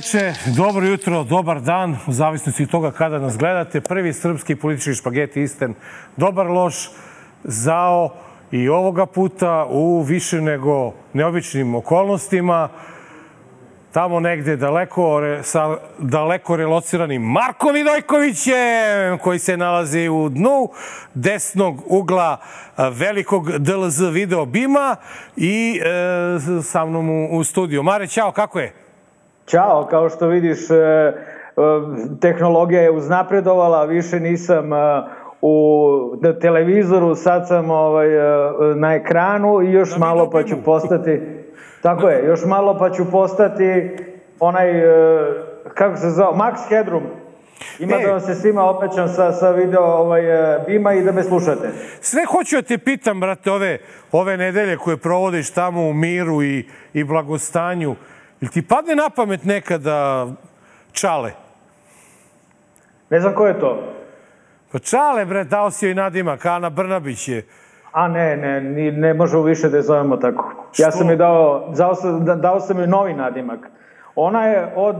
Veče, dobro jutro, dobar dan, u zavisnosti toga kada nas gledate. Prvi srpski politički špageti isten, dobar loš, zao i ovoga puta u više nego neobičnim okolnostima tamo negde daleko, sa daleko relociranim Markom Vidojkovićem, koji se nalazi u dnu desnog ugla velikog DLZ video bima i e, sa mnom u, u studiju. Mare, čao, kako je? Ćao, kao što vidiš, e, e, tehnologija je uznapredovala, više nisam e, u televizoru, sad sam ovaj, na ekranu i još malo pa ću postati... Tako je, još malo pa ću postati onaj, kako se zove, Max Headroom. Ima e, da vam se svima opećam sa, sa video ovaj, bima i da me slušate. Sve hoću da te pitam, brate, ove, ove nedelje koje provodiš tamo u miru i, i blagostanju. Ili ti padne na pamet nekada Čale? Ne znam ko je to. Pa Čale, bre, dao si joj nadimak, Ana Brnabić je. A ne, ne, ne, ne možemo više da je zovemo tako. Što? Ja sam joj dao, dao sam, dao sam joj novi nadimak. Ona je od,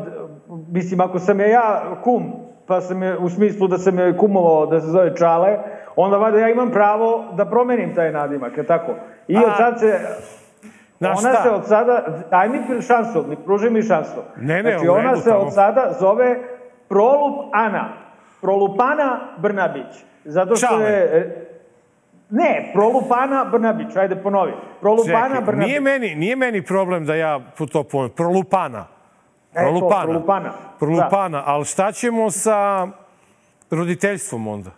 mislim, ako sam je ja kum, pa sam je, u smislu da sam je kumovao da se zove Čale, onda vada ja imam pravo da promenim taj nadimak, je tako? I od sad se, Na ona šta? se od sada, daj mi šansu, mi pruži mi šansu. Ne, ne, znači, ona se tamo. od sada zove Prolup Ana. Prolupana Brnabić. Zato što Čale. je... E, ne, Prolupana Brnabić, ajde ponovi. Prolupana Čekaj, Brnabić. Nije meni, nije meni problem da ja to ponovim. Prolupana. Prolupana. E, to, prolupana. Prolupana, da. ali šta ćemo sa roditeljstvom onda?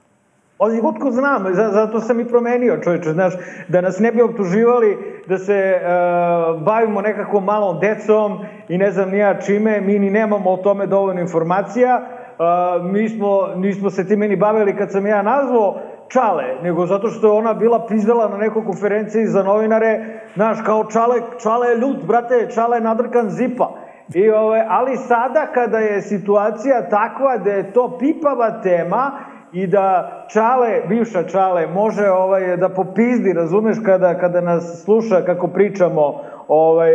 Ali otko znam, zato sam i promenio čovječe, znaš, da nas ne bi optuživali da se uh, bavimo nekakvom malom decom i ne znam nija čime, mi ni nemamo o tome dovoljno informacija, uh, mi smo, nismo se time ni bavili kad sam ja nazvao Čale, nego zato što je ona bila pizdala na nekoj konferenciji za novinare, znaš, kao Čale, Čale je ljud, brate, Čale je nadrkan zipa. I, ove, ali sada kada je situacija takva da je to pipava tema, i da Čale, bivša Čale, može ovaj, da popizdi, razumeš, kada, kada nas sluša kako pričamo ovaj,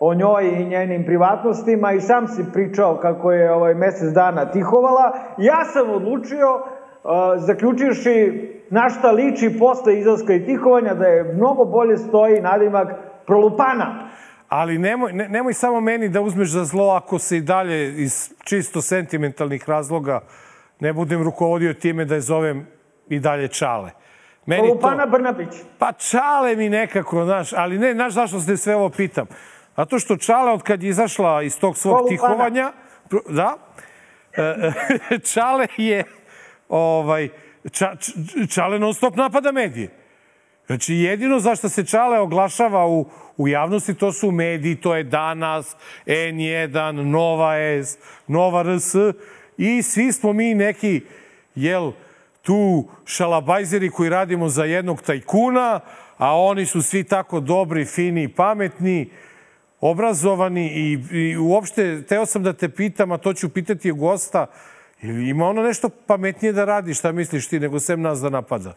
o njoj i njenim privatnostima i sam si pričao kako je ovaj mesec dana tihovala. Ja sam odlučio, uh, zaključivši na šta liči posle izlaska i tihovanja, da je mnogo bolje stoji nadimak prolupana. Ali nemoj, ne, nemoj samo meni da uzmeš za zlo ako se i dalje iz čisto sentimentalnih razloga ne budem rukovodio time da je zovem i dalje Čale. Meni Lupana to... Brnabić. Pa Čale mi nekako, znaš, ali ne, znaš zašto se sve ovo pitam? Zato što Čale, od kad je izašla iz tog svog Lupana. tihovanja, da, e, e, Čale je, ovaj, ča, Čale non stop napada medije. Znači, jedino zašto se Čale oglašava u, u javnosti, to su mediji, to je Danas, N1, Nova S, Nova RS, i svi smo mi neki, jel, tu šalabajzeri koji radimo za jednog tajkuna, a oni su svi tako dobri, fini, pametni, obrazovani i, i uopšte, teo sam da te pitam, a to ću pitati gosta, ima ono nešto pametnije da radi, šta misliš ti, nego sem nas da napada?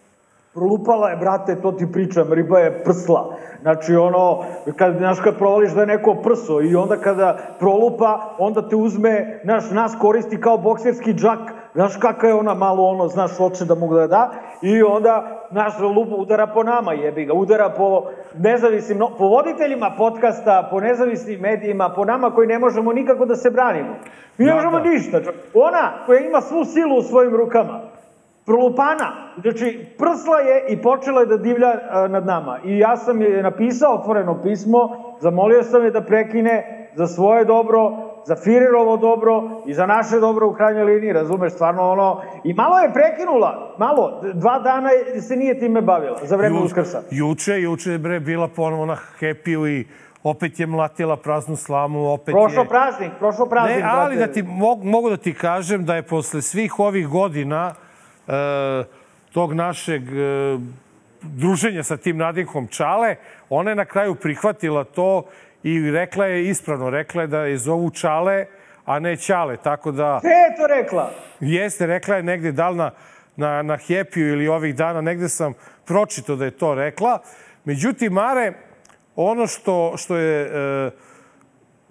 Prolupala je, brate, to ti pričam, riba je prsla. Znači, ono, kad, znaš, kad provališ da je neko prso i onda kada prolupa, onda te uzme, znaš, nas koristi kao bokserski džak, znaš kakva je ona malo, ono, znaš, hoće da mogu da da, i onda, znaš, lupa udara po nama, jebi ga, udara po nezavisnim, no, po voditeljima podcasta, po nezavisnim medijima, po nama koji ne možemo nikako da se branimo. Mi ne da, možemo da. ništa. Ona koja ima svu silu u svojim rukama, prolupana. Znači, prsla je i počela je da divlja nad nama. I ja sam je napisao otvoreno pismo, zamolio sam je da prekine za svoje dobro, za Firerovo dobro i za naše dobro u krajnjoj liniji, razumeš, stvarno ono... I malo je prekinula, malo, dva dana se nije time bavila, za vreme Ju, Uskrsa. Juče, juče je bre bila ponovo na happy i opet je mlatila praznu slamu, opet prošlo je... praznik, prošlo praznik. Ne, ali brate. da ti, mogu, mogu da ti kažem da je posle svih ovih godina e, tog našeg e, druženja sa tim nadimkom Čale, ona je na kraju prihvatila to i rekla je ispravno, rekla je da je zovu Čale, a ne Ćale, tako da... Sve je to rekla? Jeste, rekla je negde da li na, na, na happy ili ovih dana, negde sam pročito da je to rekla. Međutim, Mare, ono što, što je e,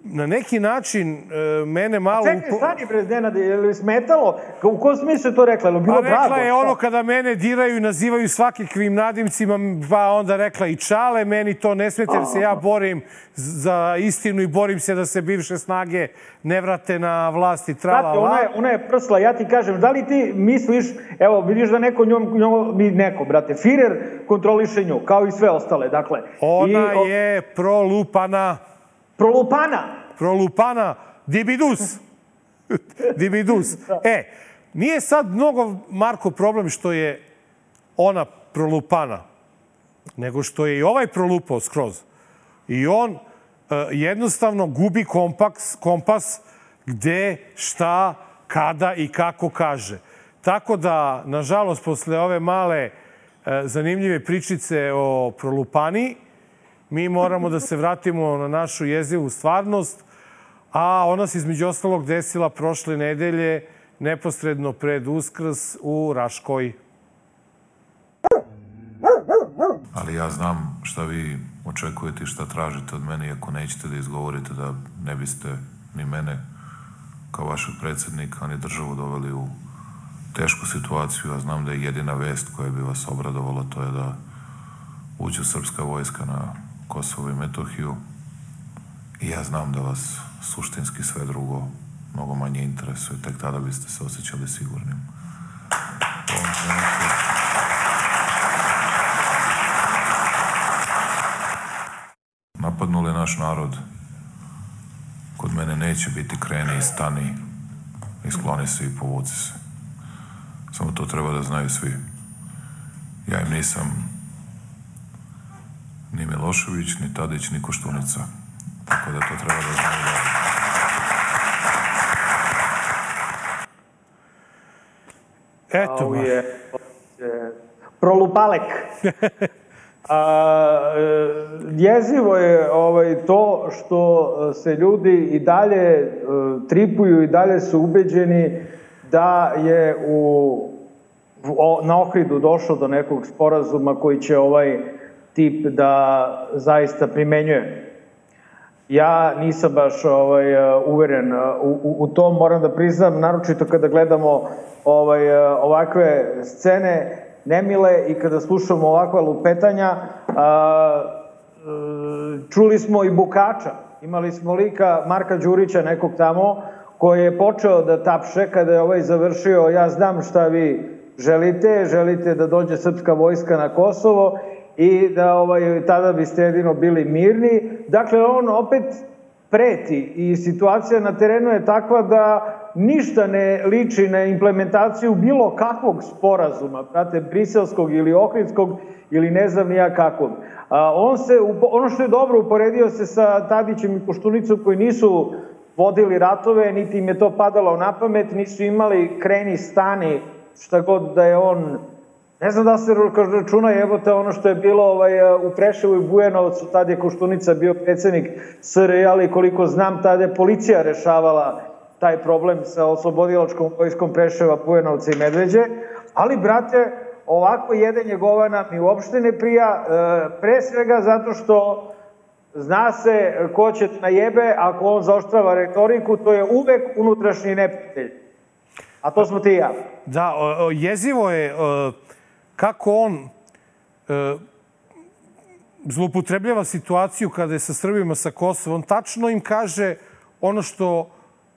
na neki način e, mene malo... Čekaj, stani bre, Nenade, je li smetalo? U kom smislu je to rekla? Je bilo Pa rekla drago? je ono kada mene diraju i nazivaju svakakvim nadimcima, pa onda rekla i čale, meni to ne smete jer se ja borim za istinu i borim se da se bivše snage ne vrate na vlast i trala Znate, ona je, ona je prsla, ja ti kažem, da li ti misliš, evo, vidiš da neko njom, njom mi neko, brate, Firer kontroliše nju, kao i sve ostale, dakle. Ona I, je prolupana, Prolupana. prolupana, dibidus. dibidus. E, nije sad mnogo, Marko, problem što je ona prolupana, nego što je i ovaj prolupao skroz. I on e, jednostavno gubi kompaks, kompas gde, šta, kada i kako kaže. Tako da, nažalost, posle ove male e, zanimljive pričice o prolupani, mi moramo da se vratimo na našu jezivu stvarnost, a ona se između ostalog desila prošle nedelje neposredno pred Uskrs u Raškoj. Ali ja znam šta vi očekujete i šta tražite od mene, iako nećete da izgovorite da ne biste ni mene kao vašeg predsednika, ni državu doveli u tešku situaciju. Ja znam da je jedina vest koja bi vas obradovala to je da uđe srpska vojska na Kosovo i Metohiju. I ja znam da vas suštinski sve drugo mnogo manje interesuje. Tek tada biste se osjećali sigurnim. U napadnuli naš narod, kod mene neće biti kreni i stani, i skloni se i povuci se. Samo to treba da znaju svi. Ja im nisam ni Milošević, ni Tadić, ni Koštunica. Tako da to treba da znaju da... Eto, je, je prolupalek. A, e, jezivo je ovaj, to što se ljudi i dalje e, tripuju i dalje su ubeđeni da je u, o, na Ohridu došlo do nekog sporazuma koji će ovaj tip da zaista primenjuje. Ja nisam baš ovaj, uveren u, u, u to, moram da priznam, naročito kada gledamo ovaj, ovakve scene nemile i kada slušamo ovakva lupetanja, a, čuli smo i Bukača, imali smo lika Marka Đurića, nekog tamo, koji je počeo da tapše kada je ovaj završio, ja znam šta vi želite, želite da dođe srpska vojska na Kosovo i da ovaj, tada biste jedino bili mirni. Dakle, on opet preti i situacija na terenu je takva da ništa ne liči na implementaciju bilo kakvog sporazuma, brate, briselskog ili ohridskog ili ne znam nija kakvog. A, on se, ono što je dobro, uporedio se sa Tadićem i Koštunicom koji nisu vodili ratove, niti im je to padalo na pamet, nisu imali kreni stani, šta god da je on Ne znam da se računa, evo te ono što je bilo ovaj, u Preševu i Bujanovcu, tada je Koštunica bio predsednik SRJ, ali koliko znam, tada je policija rešavala taj problem sa oslobodilačkom vojskom Preševa, Bujanovca i Medveđe, ali, brate, ovako jedenje govana mi uopšte ne prija, pre svega zato što zna se ko će na jebe, ako on zaoštrava retoriku, to je uvek unutrašnji neprijatelj. A to smo ti i ja. Da, o, o, jezivo je o, kako on e, zlopotrebljava situaciju kada je sa Srbima sa Kosova. On tačno im kaže ono što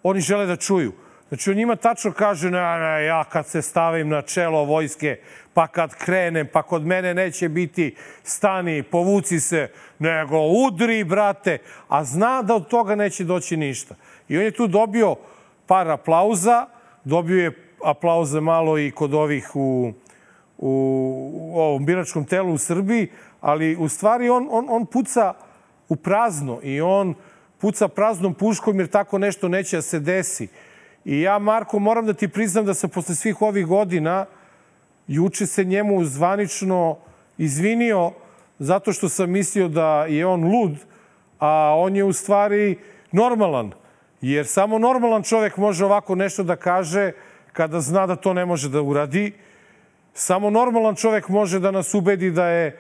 oni žele da čuju. Znači, on njima tačno kaže, ne, ne, ja kad se stavim na čelo vojske, pa kad krenem, pa kod mene neće biti stani, povuci se, nego udri, brate, a zna da od toga neće doći ništa. I on je tu dobio par aplauza, dobio je aplauze malo i kod ovih u, u, u ovom biračkom telu u Srbiji, ali u stvari on, on, on puca u prazno i on puca praznom puškom jer tako nešto neće da se desi. I ja, Marko, moram da ti priznam da sam posle svih ovih godina juče se njemu zvanično izvinio zato što sam mislio da je on lud, a on je u stvari normalan. Jer samo normalan čovek može ovako nešto da kaže kada zna da to ne može da uradi. Samo normalan čovek može da nas ubedi da je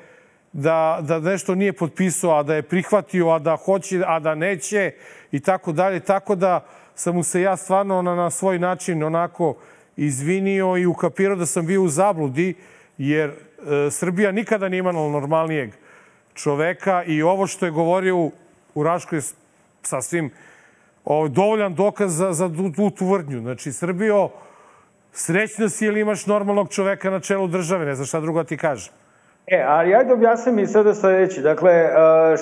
da, da nešto nije potpisao, a da je prihvatio, a da hoće, a da neće i tako dalje. Tako da sam mu se ja stvarno na, na svoj način onako izvinio i ukapirao da sam bio u zabludi, jer e, Srbija nikada nije imala normalnijeg čoveka i ovo što je govorio u, u Raškoj sasvim o, dovoljan dokaz za, za tu, tu tvrdnju. Znači, Srbijo, srećna si ili imaš normalnog čoveka na čelu države, ne znam šta drugo da ti kažem. E, ali ajde objasni mi sada sledeći. Dakle, e,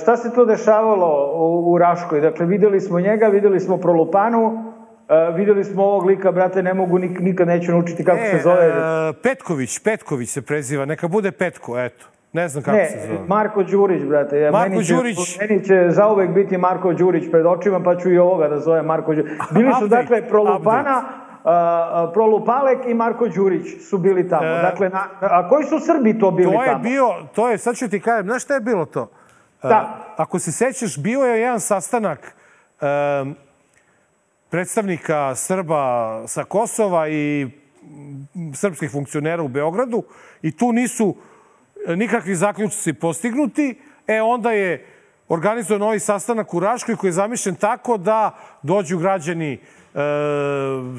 šta se to dešavalo u, Raškoj? Dakle, videli smo njega, videli smo Prolupanu, Uh, videli smo ovog lika, brate, ne mogu, nik, nikad neću naučiti kako e, se zove. Uh, Petković, Petković se preziva, neka bude Petko, eto. Ne znam kako ne, se zove. Marko Đurić, brate. Ja, Marko meni će, Đurić. Meni će zauvek biti Marko Đurić pred očima, pa ću i ovoga da zove Marko Đurić. Bili su, Update, dakle, Prolupana, uh, Prolupalek i Marko Đurić su bili tamo. E, dakle, na, a koji su Srbi to bili To je tamo? bio, to je, sad ću ti kažem, znaš šta je bilo to? Da. Uh, ako se sećaš, bio je jedan sastanak um, predstavnika Srba sa Kosova i srpskih funkcionera u Beogradu i tu nisu e, nikakvi zaključci postignuti, e onda je organizovan novi sastanak u Raškoj koji je zamišljen tako da dođu građani e,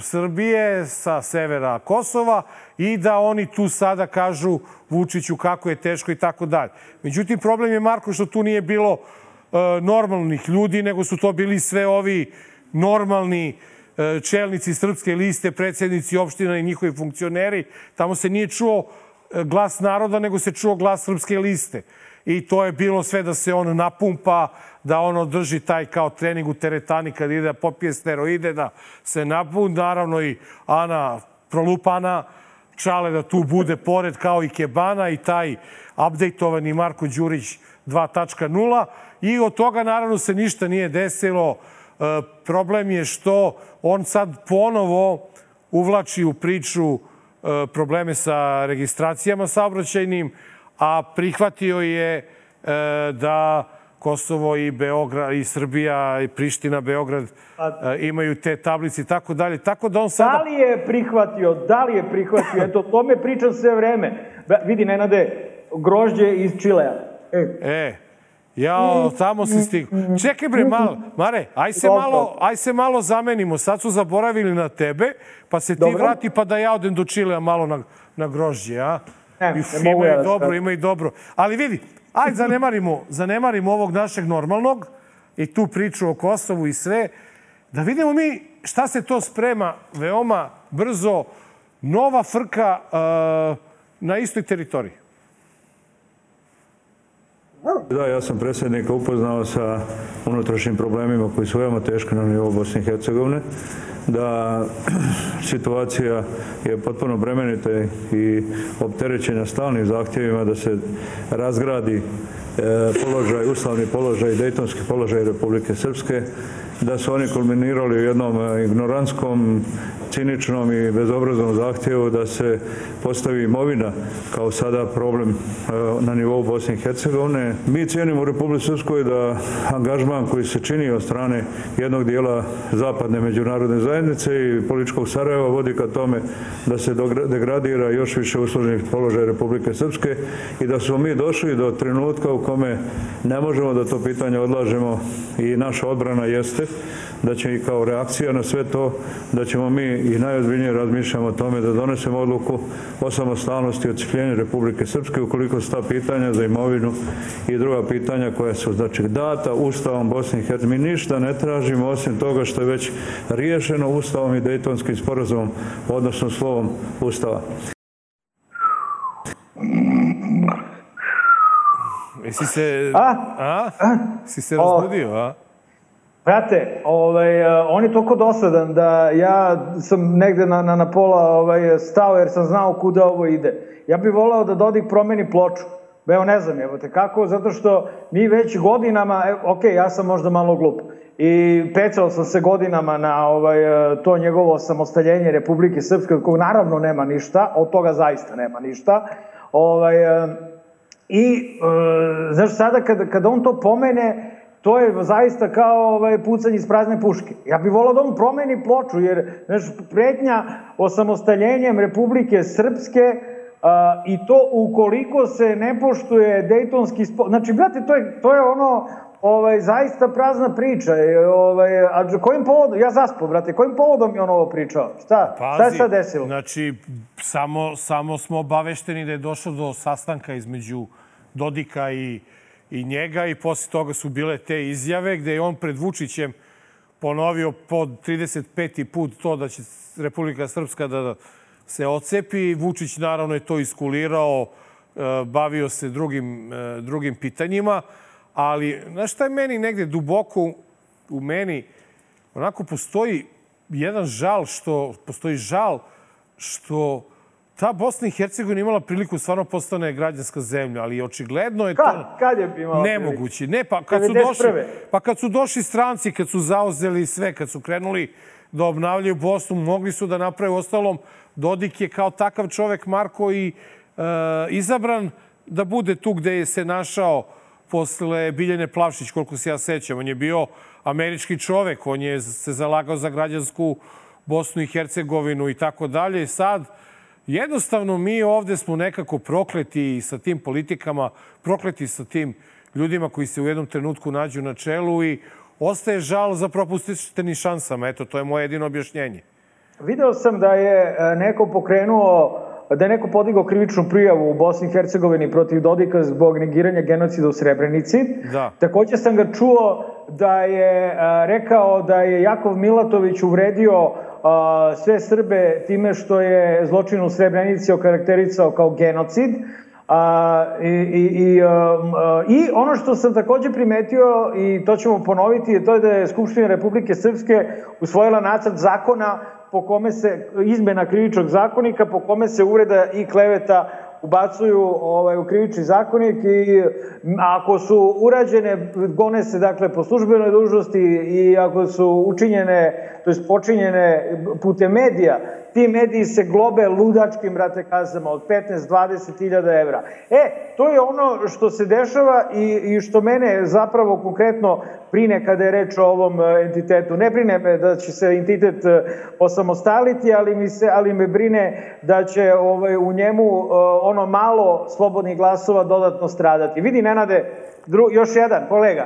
Srbije sa severa Kosova i da oni tu sada kažu Vučiću kako je teško i tako dalje. Međutim, problem je, Marko, što tu nije bilo e, normalnih ljudi, nego su to bili sve ovi normalni e, čelnici srpske liste, predsednici opština i njihovi funkcioneri. Tamo se nije čuo e, glas naroda, nego se čuo glas srpske liste. I to je bilo sve da se on napumpa, da on održi taj kao trening u teretani kad ide da popije steroide, da se napun. Naravno i Ana Prolupana, Čale da tu bude pored kao i Kebana i taj updateovani Marko Đurić 2.0 i od toga naravno se ništa nije desilo. E, problem je što on sad ponovo uvlači u priču e, probleme sa registracijama saobraćajnim, a prihvatio je e, da Kosovo i Beograd i Srbija i Priština, Beograd e, imaju te tablice i tako dalje. Tako da on sada... Da li je prihvatio, da li je prihvatio, eto, o tome pričam sve vreme. Vidi, Nenade, grožđe iz Čilea. E, E, ja, tamo si stigao. Čekaj bre, malo, Mare, aj se malo, aj se malo zamenimo. Sad su zaboravili na tebe, pa se ti Dobro. vrati pa da ja odem do Čilea malo na, na grožđe, a? Ne, Uf, ne mogu ima ja i da dobro, skakam. ima i dobro. Ali vidi, aj zanemarimo, zanemarimo ovog našeg normalnog i tu priču o Kosovu i sve, da vidimo mi šta se to sprema veoma brzo, nova frka uh, na istoj teritoriji. Da, ja sam predsjednika upoznao sa unutrašnjim problemima koji su veoma teški na nivou Bosne i Hercegovine, da situacija je potpuno bremenita i opterećena stalnim zahtjevima da se razgradi e, položaj, uslavni položaj, dejtonski položaj Republike Srpske, da su oni kulminirali u jednom e, ignorantskom, ciničnom i bezobraznom zahtjevu da se postavi imovina kao sada problem e, na nivou Bosne i Hercegovine. Mi cijenimo u Republike Srpskoj da angažman koji se čini od strane jednog dijela zapadne međunarodne zajednice i političkog Sarajeva vodi ka tome da se degradira još više usloženih položaja Republike Srpske i da smo mi došli do trenutka u kome ne možemo da to pitanje odlažemo i naša odbrana jeste da će i kao reakcija na sve to da ćemo mi i najozbiljnije razmišljamo o tome da donesemo odluku o samostalnosti i odcipljenju Republike Srpske ukoliko su ta pitanja za imovinu i druga pitanja koja su znači data Ustavom Bosne i Hercegovine. Mi ništa ne tražimo osim toga što je već riješeno Ustavom i Dejtonskim sporazumom, odnosno slovom Ustava. Jesi se... A? A? Si se razbudio, a? Brate, ovaj, eh, on je toliko dosadan da ja sam negde na, na, na pola ovaj, stao jer sam znao kuda ovo ide. Ja bih voleo da Dodik promeni ploču. Evo ne znam, evo te kako, zato što mi već godinama, e, ok, ja sam možda malo glup, i pecao sam se godinama na ovaj, eh, to njegovo samostaljenje Republike Srpske, od kog naravno nema ništa, od toga zaista nema ništa. Ovaj, eh, I, e, znaš, sada kada, kada on to pomene, to je zaista kao ovaj, pucanje iz prazne puške. Ja bih volao da on promeni ploču, jer znaš, pretnja osamostaljenjem Republike Srpske I to ukoliko se ne poštuje Dejtonski spor... Znači, brate, to je, to je ono ovaj, zaista prazna priča. Ovaj, a kojim povodom, ja zaspo, brate, kojim povodom je on ovo pričao? Šta? Pazi, Šta je sad desilo? Znači, samo, samo smo obavešteni da je došlo do sastanka između Dodika i, i njega i posle toga su bile te izjave gde je on pred Vučićem ponovio pod 35. put to da će Republika Srpska da se ocepi. Vučić naravno je to iskulirao, e, bavio se drugim, e, drugim pitanjima. Ali, znaš šta je meni negde duboko u meni? Onako postoji jedan žal što, postoji žal što ta Bosna i Hercegovina imala priliku stvarno postane građanska zemlja, ali očigledno je to kad, je imala nemoguće. Ne, pa kad su došli, pa kad su došli stranci, kad su zauzeli sve, kad su krenuli da obnavljaju Bosnu, mogli su da naprave ostalom Dodik je kao takav čovek Marko i e, izabran da bude tu gde je se našao posle Biljane Plavšić, koliko se ja sećam. On je bio američki čovek, on je se zalagao za građansku Bosnu i Hercegovinu i tako dalje. I sad, jednostavno, mi ovde smo nekako prokleti sa tim politikama, prokleti sa tim ljudima koji se u jednom trenutku nađu na čelu i ostaje žal za propustištenim šansama. Eto, to je moje jedino objašnjenje. Video sam da je e, neko pokrenuo da je neko podigao krivičnu prijavu u Bosni i Hercegovini protiv Dodika zbog negiranja genocida u Srebrenici. Da. Takođe sam ga čuo da je a, rekao da je Jakov Milatović uvredio sve Srbe time što je zločin u Srebrenici okarakterisao kao genocid. A, i, i, i, a, I ono što sam takođe primetio, i to ćemo ponoviti, je to da je Skupština Republike Srpske usvojila nacrt zakona po kome se, izmena krivičnog zakonika, po kome se uvreda i kleveta ubacuju ovaj, u krivični zakonik i ako su urađene, gone se dakle po službenoj dužnosti i ako su učinjene, to je počinjene putem medija, ti mediji se globe ludačkim, brate, kazama od 15-20 hiljada evra. E, to je ono što se dešava i, i što mene zapravo konkretno brine kada je reč o ovom e, entitetu. Ne brine me da će se entitet e, osamostaliti, ali, mi se, ali me brine da će ovaj, u njemu e, ono malo slobodnih glasova dodatno stradati. Vidi, Nenade, dru, još jedan, kolega,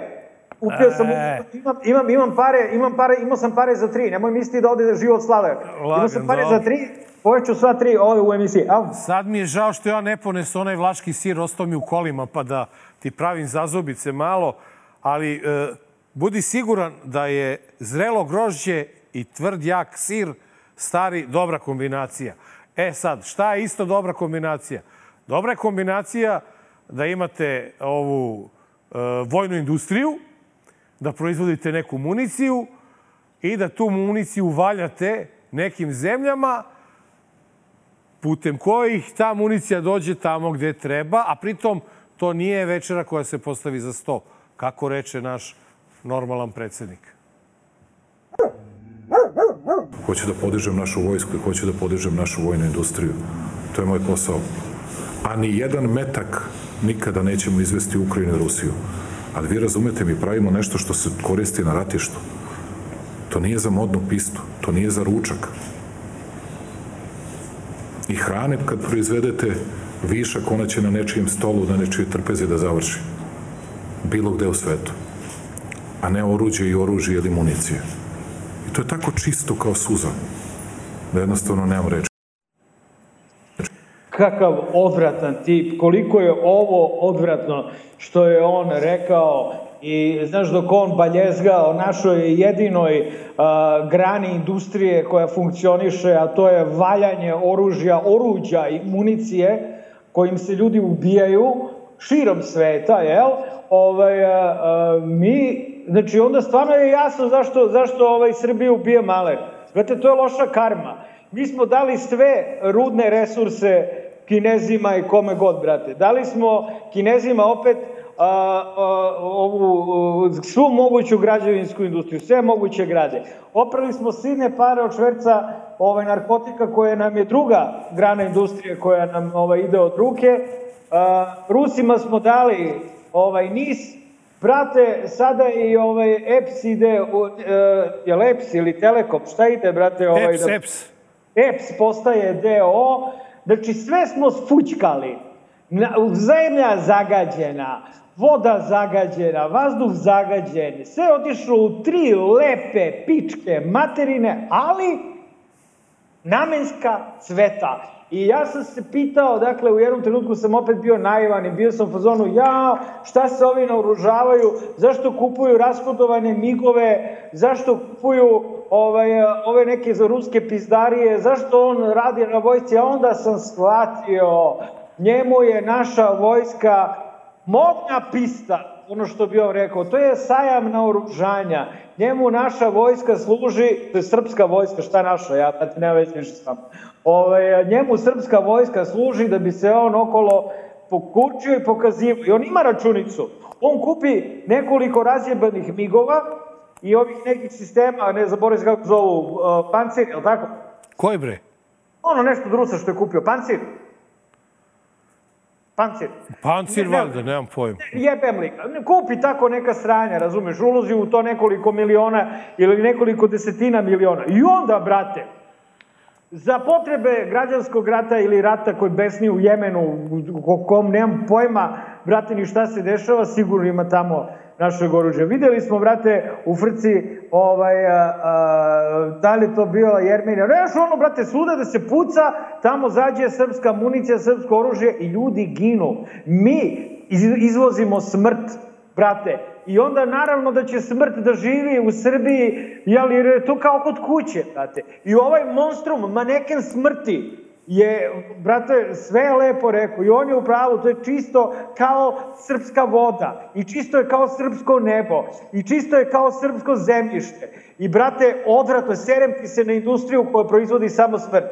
Upio sam, e. imam, imam, imam pare, imam pare, imao sam pare za tri, nemoj misliti da ode život slave. Imao sam pare za tri, poveću sva tri ove u emisiji. Au. Sad mi je žao što ja ne ponesu onaj vlaški sir, ostao mi u kolima, pa da ti pravim zazubice malo, ali e, budi siguran da je zrelo grožđe i tvrd jak sir stari dobra kombinacija. E sad, šta je isto dobra kombinacija? Dobra je kombinacija da imate ovu e, vojnu industriju, da proizvodite neku municiju i da tu municiju valjate nekim zemljama putem kojih ta municija dođe tamo gde treba, a pritom to nije večera koja se postavi za sto, kako reče naš normalan predsednik. Hoću da podižem našu vojsku i hoću da podižem našu vojnu industriju. To je moj posao. A ni jedan metak nikada nećemo izvesti Ukrajinu i Rusiju. Ali vi razumete, mi pravimo nešto što se koristi na ratištu. To nije za modnu pistu, to nije za ručak. I hrane kad proizvedete višak, ona će na nečijem stolu, na nečije trpezi da završi. Bilo gde u svetu. A ne oruđe i oružje ili municije. I to je tako čisto kao suza, da jednostavno nemam reči. Kakav odvratan tip, koliko je ovo odvratno što je on rekao i znaš dok on baljezga o našoj jedinoj a, grani industrije koja funkcioniše, a to je valjanje oružja, oruđa i municije kojim se ljudi ubijaju širom sveta, jel? Ovaj, a, mi, znači onda stvarno je jasno zašto, zašto ovaj Srbija ubija male. Znate, to je loša karma. Mi smo dali sve rudne resurse Kinezima i kome god, brate. Dali smo Kinezima opet a, a, ovu, svu moguću građevinsku industriju, sve moguće grade. Oprali smo silne pare od šverca ovaj, narkotika koja nam je druga grana industrije koja nam ovaj, ide od ruke. A, Rusima smo dali ovaj, NIS, Brate, sada i ovaj EPS ide, u, uh, je li EPS ili Telekom, šta ide, brate? Ovaj, EPS, da, EPS. EPS postaje DO, Znači, sve smo sfućkali. Zemlja zagađena, voda zagađena, vazduh zagađen, sve otišlo u tri lepe pičke materine, ali namenska cveta. I ja sam se pitao, dakle, u jednom trenutku sam opet bio naivan i bio sam u fazonu, ja, šta se ovi naoružavaju, zašto kupuju raskodovane migove, zašto kupuju ovaj, ove neke za ruske pizdarije, zašto on radi na vojsci, a onda sam shvatio, njemu je naša vojska modna pista, ono što bi on rekao, to je sajam na oružanja. Njemu naša vojska služi, to je srpska vojska, šta naša, ja pa ti nema već više sam. Ove, njemu srpska vojska služi da bi se on okolo pokučio i pokazivao. I on ima računicu. On kupi nekoliko razjebanih migova i ovih nekih sistema, ne zaboravim kako zovu, uh, pancir, je li tako? Koji bre? Ono nešto drusa što je kupio, pancir. Pancir. Pancir ne, valjda, nemam pojma. Jebem li Kupi tako neka sranja, razumeš, ulozi u to nekoliko miliona ili nekoliko desetina miliona. I onda, brate, za potrebe građanskog rata ili rata koji besni u Jemenu, u kom nemam pojma, brate, ni šta se dešava, sigurno ima tamo našeg oružja. Videli smo, brate, u Frci, ovaj, a, a, da li to bila Jermenija, neš ono, brate, suda da se puca, tamo zađe srpska municija, srpsko oružje i ljudi ginu. Mi izvozimo smrt, brate, I onda naravno da će smrt da živi u Srbiji, jel, jer je to kao kod kuće, brate. I ovaj monstrum, maneken smrti, je, brate, sve je lepo rekao i on je u pravu, to je čisto kao srpska voda i čisto je kao srpsko nebo i čisto je kao srpsko zemljište. I, brate, odvratno, serem ti se na industriju koja proizvodi samo smrt.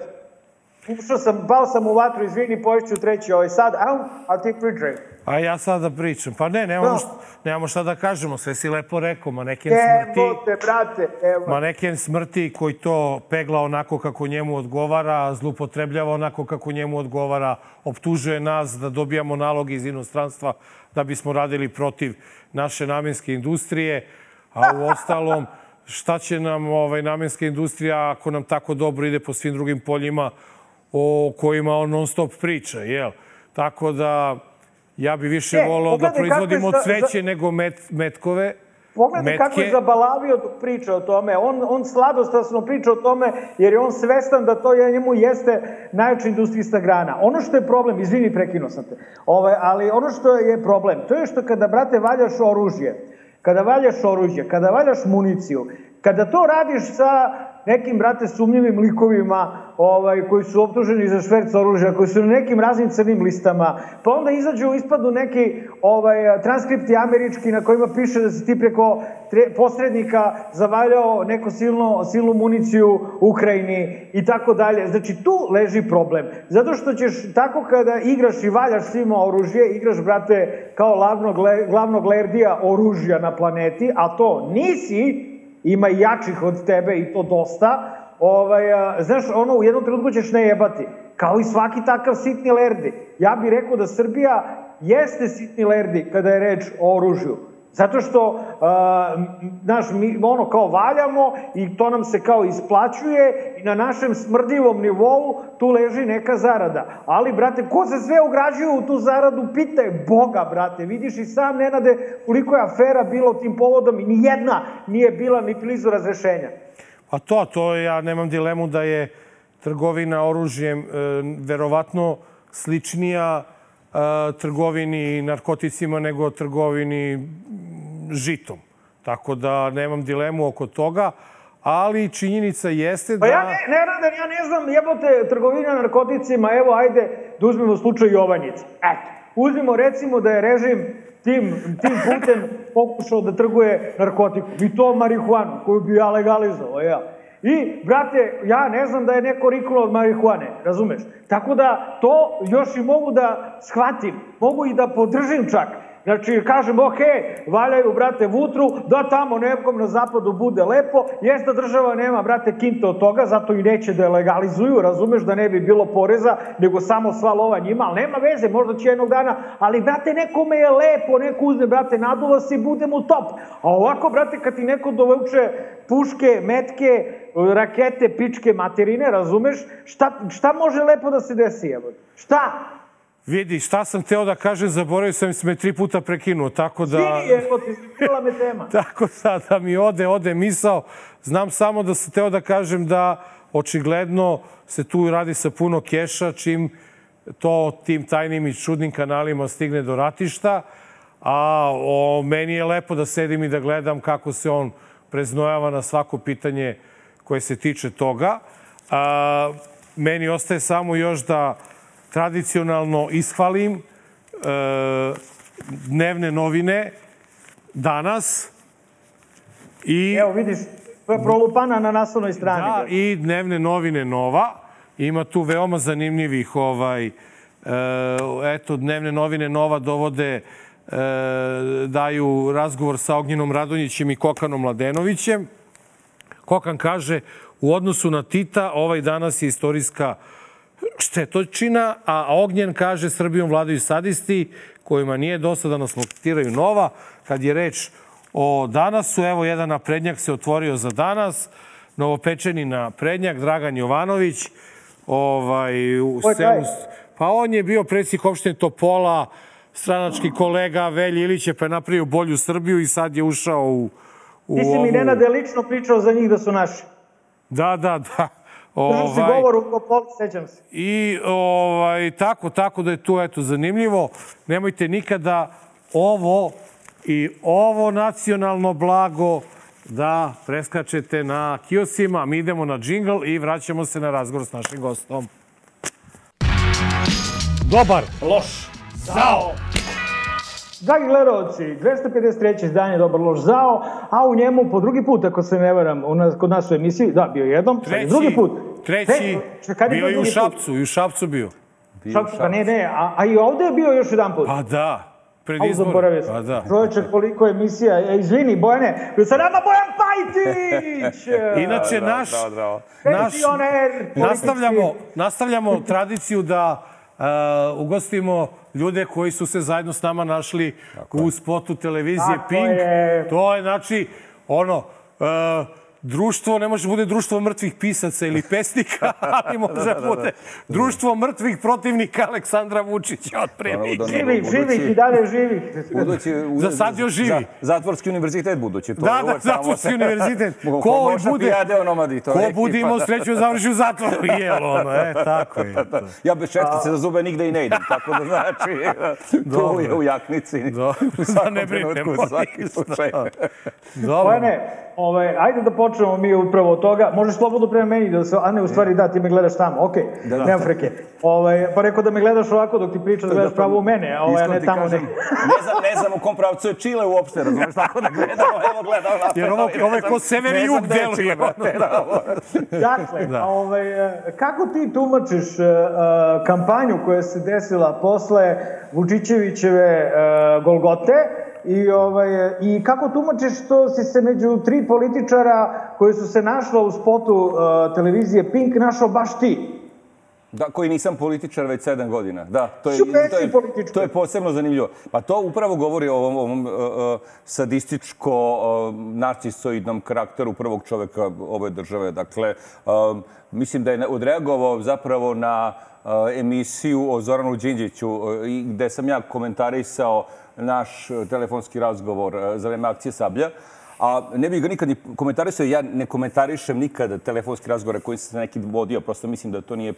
Ušao sam, pao sam u vatru, izvini, poješću treći ovaj sad, a, a ti pričaj. A ja sad da pričam. Pa ne, nemamo, no. šta, nemamo šta da kažemo, sve si lepo rekao, maneken smrti. Evo te, brate, evo. Maneken smrti koji to pegla onako kako njemu odgovara, zlupotrebljava onako kako njemu odgovara, optužuje nas da dobijamo nalog iz inostranstva da bismo radili protiv naše namenske industrije, a u ostalom šta će nam ovaj, namenska industrija ako nam tako dobro ide po svim drugim poljima o kojima on non stop priča, jel? Tako da ja bi više e, volao da proizvodimo za, cveće za... nego met, metkove. Pogledaj metke. kako je zabalavio priča o tome. On, on sladostasno priča o tome jer je on svestan da to je, njemu jeste najveća industrijska grana. Ono što je problem, izvini, prekinuo sam te, Ove, ali ono što je problem, to je što kada, brate, valjaš oružje, kada valjaš oružje, kada valjaš municiju, kada to radiš sa nekim, brate, sumnjivim likovima ovaj, koji su optuženi za šverc oružja, koji su na nekim raznim crnim listama, pa onda izađu, ispadu neki ovaj, transkripti američki na kojima piše da se ti preko tre, posrednika zavaljao neko silno, silnu municiju Ukrajini i tako dalje. Znači, tu leži problem. Zato što ćeš tako kada igraš i valjaš svima oružje, igraš, brate, kao glavnog, glavnog lerdija oružja na planeti, a to nisi, ima jačih od tebe i to dosta, ovaj, znaš, ono, u jednom trenutku ćeš ne jebati. Kao i svaki takav sitni lerdi. Ja bih rekao da Srbija jeste sitni lerdi kada je reč o oružju. Zato što, uh, znaš, mi ono kao valjamo i to nam se kao isplaćuje i na našem smrdljivom nivou tu leži neka zarada. Ali, brate, ko se sve ugrađuje u tu zaradu, pitaj Boga, brate. Vidiš i sam, Nenade, koliko je afera bilo tim povodom i ni jedna nije bila ni blizu razrešenja. Pa to, to ja nemam dilemu da je trgovina oružjem e, verovatno sličnija trgovini narkoticima nego trgovini žitom. Tako da nemam dilemu oko toga, ali činjenica jeste da... Pa ja ne, ne radan, ja ne znam, jebote, trgovina narkoticima, evo, ajde, da uzmemo slučaj Jovanjica. Eto, uzmemo recimo da je režim tim, tim putem pokušao da trguje narkotiku. I to marihuanu, koju bi ja legalizovao, ja. I, brate, ja ne znam da je neko riknuo od marihuane, razumeš? Tako da to još i mogu da shvatim, mogu i da podržim čak. Znači, kažem, ok, valjaju, brate, vutru, da tamo nekom na zapadu bude lepo, jeste da država nema, brate, kinte od toga, zato i neće da je legalizuju, razumeš, da ne bi bilo poreza, nego samo sva lova njima, ali nema veze, možda će jednog dana, ali, brate, nekome je lepo, neko uzme, brate, naduva se i budem u top. A ovako, brate, kad ti neko dovuče puške, metke, rakete, pičke, materine, razumeš, šta, šta može lepo da se desi, evo? Šta? Vidi, šta sam teo da kažem, zaboravio sam se me tri puta prekinuo, tako da... Svi, evo ti, bila me tema. Tako da, da mi ode, ode misao. Znam samo da sam teo da kažem da očigledno se tu radi sa puno keša, čim to tim tajnim i čudnim kanalima stigne do ratišta. A o, meni je lepo da sedim i da gledam kako se on preznojava na svako pitanje koje se tiče toga. A, meni ostaje samo još da tradicionalno ishvalim e, dnevne novine danas i Evo, vidiš, prolupana na naslovnoj strani. da, i dnevne novine Nova. Ima tu veoma zanimljivih ovaj e, eto dnevne novine Nova dovode e, daju razgovor sa Ognjenom Radonjićem i Kokanom Mladenovićem. Kokan kaže u odnosu na Tita ovaj danas je istorijska štetočina, a Ognjen kaže Srbijom vladaju sadisti kojima nije dosta da nas loktiraju nova. Kad je reč o danasu, evo jedan naprednjak se otvorio za danas, novopečeni naprednjak, Dragan Jovanović, ovaj, u selu, pa on je bio predsjednik opštine Topola, stranački kolega Velji Ilić je pa je napravio bolju Srbiju i sad je ušao u, u Ti si mi, ovu- Nenade, lično pričao za njih da su naši. Da, da, da. Si govor u Topoli, sećam se. I ovaj, tako, tako da je tu eto zanimljivo. Nemojte nikada ovo i ovo nacionalno blago da preskačete na kiosima. Mi idemo na džingl i vraćamo se na razgovor s našim gostom. Dobar. Loš. Zao. Dragi gledalci, 253. izdanje Dobar loš zao, a u njemu po drugi put, ako se ne varam, u nas, kod nas u emisiji, da, bio jednom, Treći, drugi put. Treći, Tre- kad je bio i u? Šapcu, i u Šapcu bio. Šapcu, pa ne, ne, a, a i ovde je bio još jedan put. Pa da, pred izbor. zaboravio sam. Pa da. Čoveče, koliko emisija. E, izvini, Bojane, bio sa nama Bojan Pajtić! Inače, naš, Bravo, bravo. naš, nastavljamo, nastavljamo tradiciju da uh, ugostimo ljude koji su se zajedno s nama našli u spotu televizije Tako Pink. je. To je, znači, ono, uh, društvo, ne može da bude društvo mrtvih pisaca ili pesnika, ali može da bude društvo mrtvih protivnika Aleksandra Vučića, otprilike. Ono, da- Živih, živih i dalje živih. Budući, u- Za sad još živi. Za, zatvorski univerzitet budući. To Da, da, zatvorski univerzitet. Ko, Ko može bude- pijade onomadi, to Ko je bude imao da. sreću završi u zatvoru, jel ono, e, tako je. To. Ja bez četkice za zube nigde i ne idem, tako da znači, tu je u jaknici. Dobro. U svakom Da ne brinemo svaki slučaj. Dobro. Bojane, ovaj, ajde da počnemo mi upravo od toga. Možeš slobodno prema meni da se, a ne, u stvari da, ti me gledaš tamo, okej, Da, da. nemam freke. Ovaj, pa rekao da me gledaš ovako dok ti pričam, da gledaš pravo u mene, ovaj, a ne tamo kažem, ne. ne, znam, ne znam u kom pravcu je Čile uopšte, razumeš, tako da gledamo, evo gledamo napred. Jer ovo- ovo je ko sever i jug deluje, brate, da. Dakle, da. ovaj, e, kako ti tumačiš e, kampanju koja se desila posle Vučićevićeve e, Golgote i, ovaj, e, i kako tumačiš što si se među tri političara koji su se našla u spotu e, televizije Pink našao baš ti? Da, koji nisam političar već sedam godina. Da, to je, to je, to je posebno zanimljivo. Pa to upravo govori o ovom, ovom uh, uh, sadističko, uh, narcisoidnom karakteru prvog čoveka ove države. Dakle, um, mislim da je odreagovao zapravo na uh, emisiju o Zoranu Đinđiću, uh, gde sam ja komentarisao naš uh, telefonski razgovor uh, za vreme akcije Sablja. A ne bih ga nikad ni komentarisao, ja ne komentarišem nikad telefonski razgovore koji se neki vodio, prosto mislim da to nije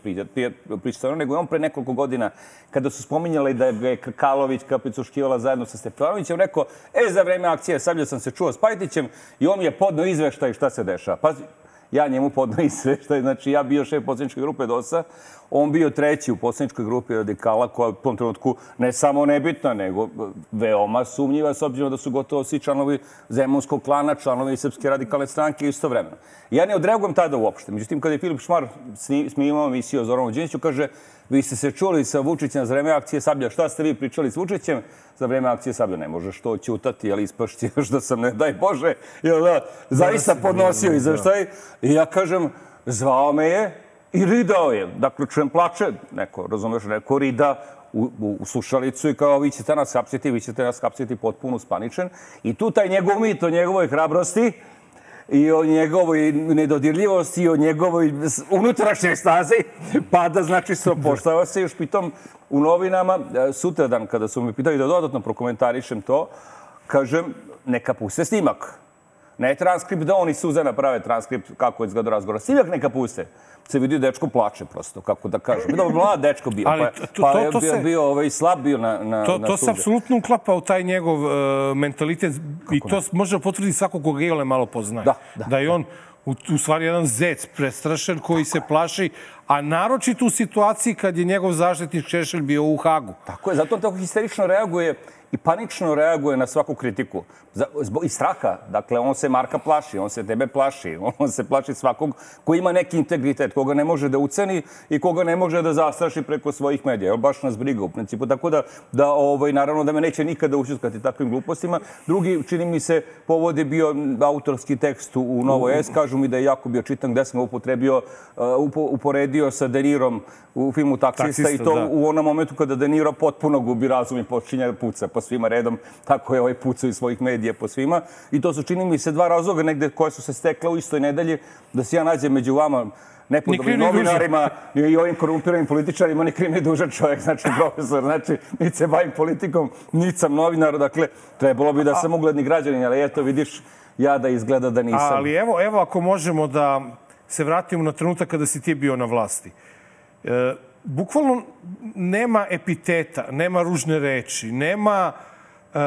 pristojno, nego je on pre nekoliko godina, kada su spominjali da je Krkalović kapicuškivala zajedno sa Stefanovićem, rekao, e, za vreme akcije Sablja sam se čuo s Pajtićem i on mi je podno izveštaj šta se dešava. Pazi, ja njemu podno izveštaj, znači ja bio šef poslaničke grupe DOS-a, on bio treći u poslaničkoj grupi radikala koja je u tom trenutku ne samo nebitna, nego veoma sumnjiva s obzirom da su gotovo svi članovi Zemunskog klana, članovi Srpske radikalne stranke istovremeno. Ja ne odreagujem tada uopšte. Međutim, kada je Filip Šmar sni- snimao emisiju o Zoranu Điniću, kaže Vi ste se čuli sa Vučićem za vreme akcije Sablja. Šta ste vi pričali s Vučićem za vreme akcije Sablja? Ne možeš to ćutati, ali ispašći još da sam, ne daj Bože, jel da, zaista podnosio izveštaj. I ja kažem, zvao me je i ridao je. Dakle, čujem plače, neko, razumeš, neko rida u, u, slušalicu i kao vi ćete nas hapsiti, vi ćete nas hapsiti potpuno spaničan. I tu taj njegov mit o njegovoj hrabrosti, i o njegovoj nedodirljivosti i o njegovoj unutrašnjoj stazi pada, znači se opoštava se. Još pitom u novinama, e, sutradan kada su me pitali da dodatno prokomentarišem to, kažem, neka puste snimak. Ne transkript da oni Suzana prave transkript kako je izgledao razgovor. Snimak neka puste se vidi dečko plače prosto, kako da kažem. Dobro, mlad dečko bio, Ali, pa, to, pa je to bio, se, bio ovaj, slab bio na, na, to, na To se apsolutno uklapa u taj njegov uh, mentalitet kako i to ne? može da potvrditi svako koga Iole malo poznaje. Da, da. Da je on u, u stvari jedan zec prestrašen koji se plaši, a naročito u situaciji kad je njegov zaštitnik Šešelj bio u Hagu. Tako je, zato on tako histerično reaguje i panično reaguje na svaku kritiku. Zbog, I straha. Dakle, on se Marka plaši, on se tebe plaši, on se plaši svakog ko ima neki integritet, koga ne može da uceni i koga ne može da zastraši preko svojih medija. Evo, baš nas briga u principu. Tako da, da ovaj, naravno, da me neće nikada ušuskati takvim glupostima. Drugi, čini mi se, povod je bio autorski tekst u Novo S. Kažu mi da je jako bio čitan gde sam upotrebio, uh, uporedio sa Denirom u filmu Taksista, Taksista i to da. u onom momentu kada Deniro potpuno gubi razum i počinje puca po svima redom. Tako je ovaj pucao iz svojih medija po svima. I to su, čini mi se, dva razloga negde koje su se stekle u istoj nedelji, da se ja nađem među vama nepodobnim novinarima i ovim korumpiranim političarima, ni kriv ni dužan čovjek, znači profesor, znači niti se bavim politikom, niti sam novinar, dakle, trebalo bi da sam ugledni građanin, ali eto, vidiš, ja da izgleda da nisam. Ali evo, evo ako možemo da se vratimo na trenutak kada si ti bio na vlasti. E, bukvalno nema epiteta, nema ružne reči, nema e,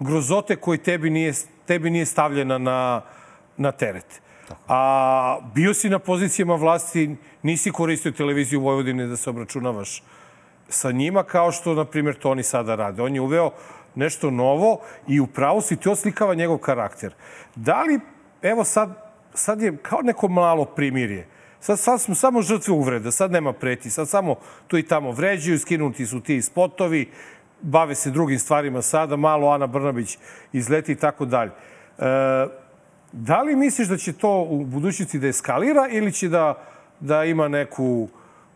grozote koji tebi nije, tebi nije stavljena na, na teret. A bio si na pozicijama vlasti, nisi koristio televiziju Vojvodine da se obračunavaš sa njima, kao što, na primjer, to oni sada rade. On je uveo nešto novo i upravo si ti oslikava njegov karakter. Da li, evo sad, sad je kao neko malo primirje. Sad, sad smo samo žrtve uvreda, sad nema preti, sad samo tu i tamo vređaju, skinuti su ti spotovi, bave se drugim stvarima sada, malo Ana Brnabić izleti i tako dalje. E, da li misliš da će to u budućnosti da eskalira ili će da, da ima neku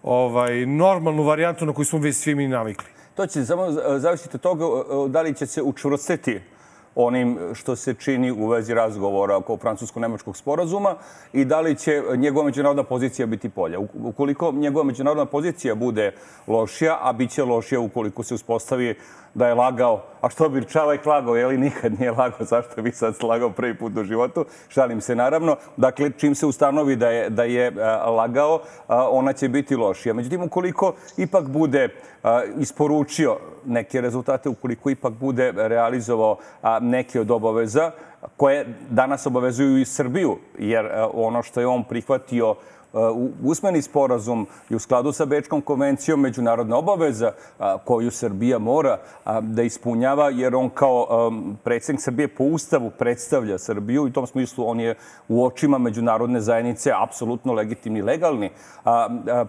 ovaj, normalnu varijantu na koju smo već svi mi navikli? To će samo zavisiti od toga da li će se učvrstiti onim što se čini u vezi razgovora oko francusko-nemačkog sporazuma i da li će njegova međunarodna pozicija biti polja. Ukoliko njegova međunarodna pozicija bude lošija, a bit će lošija ukoliko se uspostavi da je lagao, a što bi čovjek lagao, je li nikad nije lagao, zašto bi sad lagao prvi put u životu, šalim se naravno. Dakle, čim se ustanovi da je, da je a, lagao, a, ona će biti lošija. Međutim, ukoliko ipak bude a, isporučio neke rezultate, ukoliko ipak bude realizovao neke od obaveza, koje danas obavezuju i Srbiju, jer ono što je on prihvatio usmeni sporazum i u skladu sa Bečkom konvencijom međunarodna obaveza koju Srbija mora da ispunjava, jer on kao predsjednik Srbije po ustavu predstavlja Srbiju i u tom smislu on je u očima međunarodne zajednice apsolutno legitimni legalni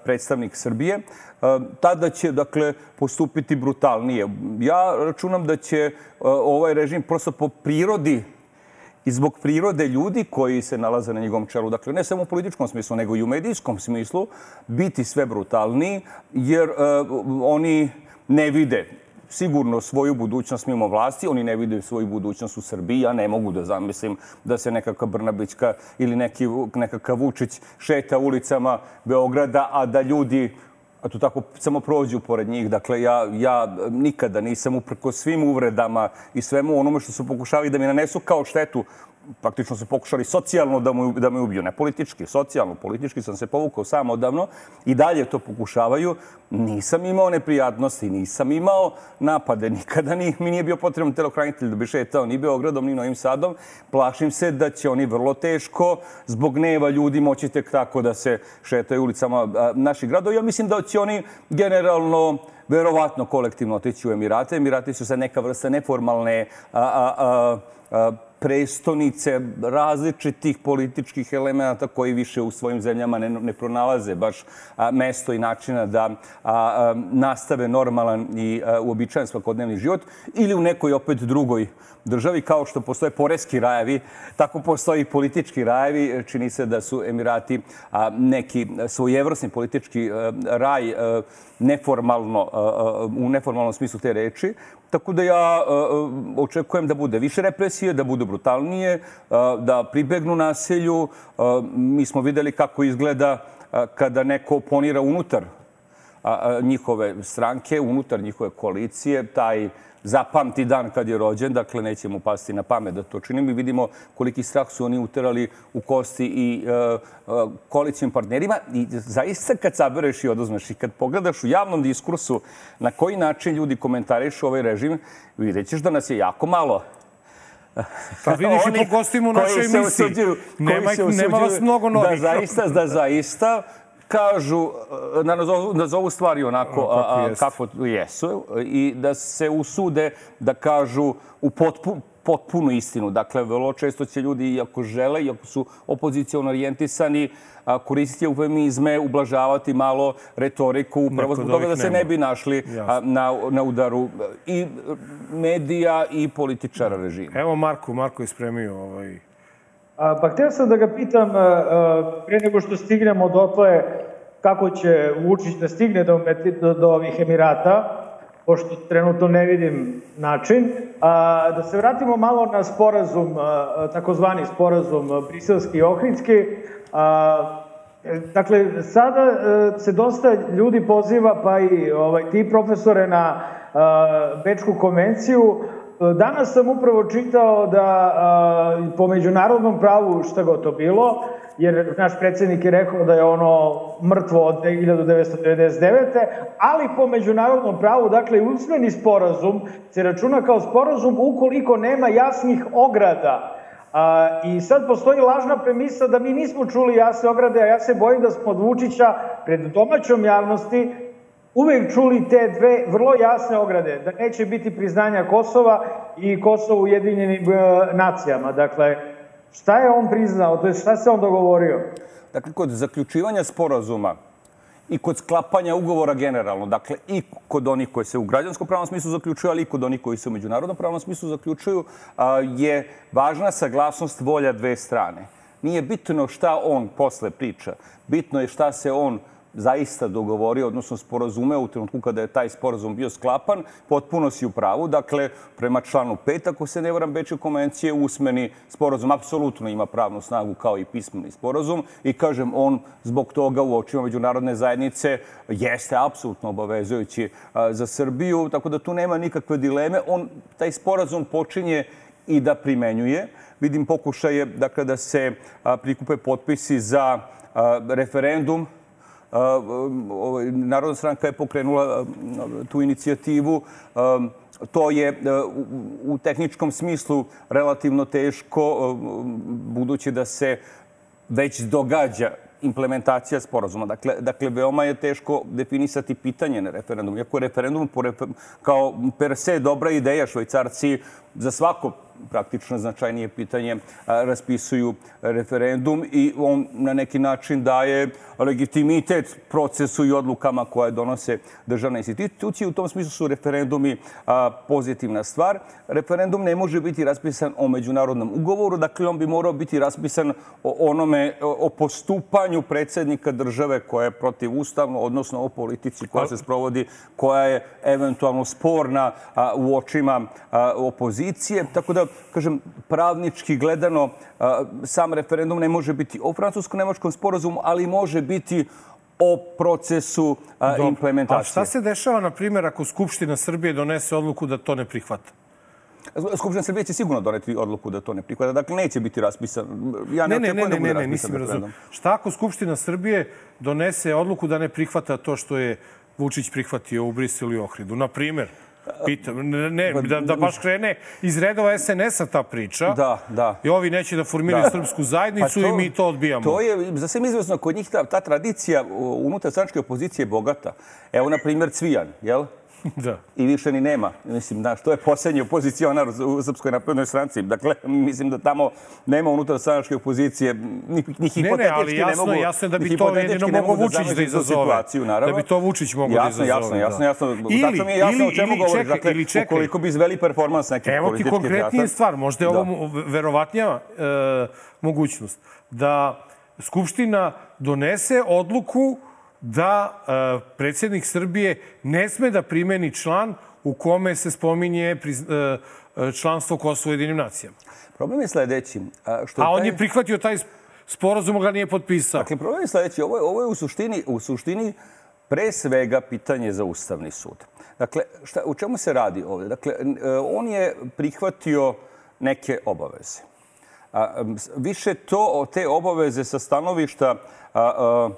predstavnik Srbije tada će dakle postupiti brutalnije. Ja računam da će ovaj režim prosto po prirodi i zbog prirode ljudi koji se nalaze na njegovom čelu, dakle ne samo u političkom smislu, nego i u medijskom smislu, biti sve brutalniji, jer uh, oni ne vide sigurno svoju budućnost mimo vlasti, oni ne vide svoju budućnost u Srbiji. Ja ne mogu da zamislim da se nekakva Brnabićka ili neki, nekakav Vučić šeta ulicama Beograda, a da ljudi a tu tako samo prođu pored njih. Dakle, ja, ja nikada nisam uprko svim uvredama i svemu onome što su pokušali da mi nanesu kao štetu praktično su pokušali socijalno da, mu, da me ubiju. Ne politički, socijalno, politički sam se povukao sam odavno i dalje to pokušavaju. Nisam imao neprijatnosti, nisam imao napade. Nikada ni, mi nije bio potreban telokranitelj da bi šetao ni Beogradom, ni Novim Sadom. Plašim se da će oni vrlo teško zbog neva ljudi moći tek tako da se šetaju ulicama naših gradova. Ja mislim da će oni generalno verovatno kolektivno otići u Emirate. Emirati su se neka vrsta neformalne a, a, a, prestonice različitih političkih elemenata koji više u svojim zemljama ne, ne pronalaze baš a, mesto i načina da a, a, nastave normalan i a, uobičajen svakodnevni život ili u nekoj opet drugoj državi, kao što postoje poreski rajevi, tako postoji i politički rajevi. Čini se da su Emirati a, neki svojevrsni politički a, raj a, neformalno, a, u neformalnom smislu te reči. Tako da ja očekujem da bude više represije, da budu brutalnije, da pribegnu nasilju. Mi smo videli kako izgleda kada neko oponira unutar njihove stranke, unutar njihove koalicije, taj zapamti dan kad je rođen, dakle neće mu pasti na pamet da to čini. Mi vidimo koliki strah su oni uterali u kosti i uh, uh, koalicijim partnerima i zaista kad sabereš i oduzmeš i kad pogledaš u javnom diskursu na koji način ljudi komentarišu ovaj režim, vidjet ćeš da nas je jako malo. Pa vidiš i po gostima u našoj emisiji. Nema, nema vas mnogo novih. Da zaista, da zaista kažu, da nazovu, nazovu stvari onako o, kako, a, kako jesu i da se usude da kažu u potpu, potpunu istinu. Dakle, vrlo često će ljudi, iako žele, iako su opozicijalno orijentisani, koristiti eufemizme, ublažavati malo retoriku, upravo zbog toga da se ne bi našli na, na udaru i medija i političara režima. Evo Marko, Marko je spremio ovaj, Pa htio sam da ga pitam, pre nego što stignemo dotle, kako će Vučić da stigne do, do, do ovih Emirata, pošto trenutno ne vidim način. A, da se vratimo malo na sporazum, takozvani sporazum briselski i ohridski. Dakle, sada se dosta ljudi poziva, pa i ovaj, ti profesore na Bečku konvenciju, Danas sam upravo čitao da po međunarodnom pravu šta go to bilo, jer naš predsednik je rekao da je ono mrtvo od 1999. Ali po međunarodnom pravu, dakle, usmeni sporazum se računa kao sporazum ukoliko nema jasnih ograda. A, I sad postoji lažna premisa da mi nismo čuli jasne ograde, a ja se bojim da smo od Vučića pred domaćom javnosti uvek čuli te dve vrlo jasne ograde, da neće biti priznanja Kosova i Kosovo u Ujedinjenim e, nacijama. Dakle, šta je on priznao, to je šta se on dogovorio? Dakle, kod zaključivanja sporazuma i kod sklapanja ugovora generalno, dakle i kod onih koji se u građanskom pravnom smislu zaključuju, ali i kod onih koji se u međunarodnom pravnom smislu zaključuju, je važna saglasnost volja dve strane. Nije bitno šta on posle priča, bitno je šta se on zaista dogovorio, odnosno sporazumeo u trenutku kada je taj sporazum bio sklapan, potpuno si u pravu. Dakle, prema članu 5, ako se ne varam, Bečke konvencije, usmeni sporazum apsolutno ima pravnu snagu kao i pismeni sporazum i kažem, on zbog toga u očima međunarodne zajednice jeste apsolutno obavezujući za Srbiju, tako da tu nema nikakve dileme. On, taj sporazum počinje i da primenjuje. Vidim pokušaje dakle, da se prikupe potpisi za referendum Narodna stranka je pokrenula tu inicijativu. To je u tehničkom smislu relativno teško, budući da se već događa implementacija sporazuma. Dakle, dakle, veoma je teško definisati pitanje na referendum. Iako je referendum kao per se dobra ideja, švajcarci za svako praktično značajnije pitanje raspisuju referendum i on na neki način daje legitimitet procesu i odlukama koje donose državne institucije. U tom smislu su referendumi pozitivna stvar. Referendum ne može biti raspisan o međunarodnom ugovoru, dakle on bi morao biti raspisan o onome, o postupanju predsednika države koja je protivustavno, odnosno o politici koja se sprovodi, koja je eventualno sporna u očima opozicije. Tako da kažem, pravnički gledano, sam referendum ne može biti o francusko-nemačkom sporazumu, ali može biti o procesu Dobro. implementacije. A šta se dešava, na primjer, ako Skupština Srbije donese odluku da to ne prihvata? Skupština Srbije će sigurno doneti odluku da to ne prihvata. Dakle, neće biti raspisan. Ja ne, ne, ne, ne, da ne, ne, nisam razumio. Šta ako Skupština Srbije donese odluku da ne prihvata to što je Vučić prihvatio u Briselu i Ohridu? Na primjer, Pitam, ne, da, da baš krene iz redova SNS-a ta priča. Da, da. I ovi neće da formiraju da. srpsku zajednicu pa to, i mi to odbijamo. To je, za sve izvesno, kod njih ta, ta tradicija unutar stranačke opozicije je bogata. Evo, na primjer, Cvijan, jel? Da. I više ni nema. Mislim, znaš, to je posljednji opozicionar u Srpskoj naprednoj stranci. Dakle, mislim da tamo nema unutar stranačke opozicije, ni, ni hipotetički ne, ali jasno, ne mogu, jasno da bi to jedino ne mogu Vučić da tu izazove. Situaciju, naravno. Da bi to Vučić mogao da jasno, izazove. Jasno, jasno, da. jasno. Ili- Tačno mi je jasno o ili- čemu ili govoriš. Dakle, ili čekaj. ukoliko bi izveli performans neki Evo ti konkretnije stvar, možda je Da. ovo verovatnija e, mogućnost, da Skupština donese odluku da e, predsjednik Srbije ne sme da primeni član u kome se spominje priz, e, e, članstvo Kosova u jedinim nacijama. Problem je sledeći. A, što A on taj- je prihvatio taj sporazum, ga nije potpisao. Dakle, problem je sledeći. Ovo je, ovo je u, suštini, u suštini pre svega pitanje za Ustavni sud. Dakle, šta, u čemu se radi ovde? Dakle, on je prihvatio neke obaveze. A, više to, te obaveze sa stanovišta a, a,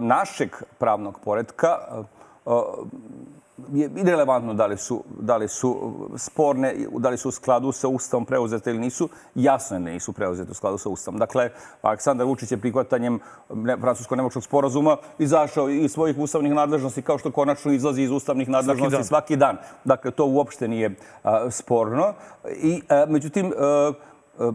našeg pravnog poredka je irelevantno da li su, da li su sporne, da li su u skladu sa Ustavom preuzete ili nisu. Jasno je da nisu preuzete u skladu sa Ustavom. Dakle, Aleksandar Vučić je prihvatanjem ne, francusko-nemačkog sporazuma izašao iz svojih ustavnih nadležnosti kao što konačno izlazi iz ustavnih nadležnosti dan. svaki dan. Dakle, to uopšte nije a, sporno. I, a, međutim, a, a,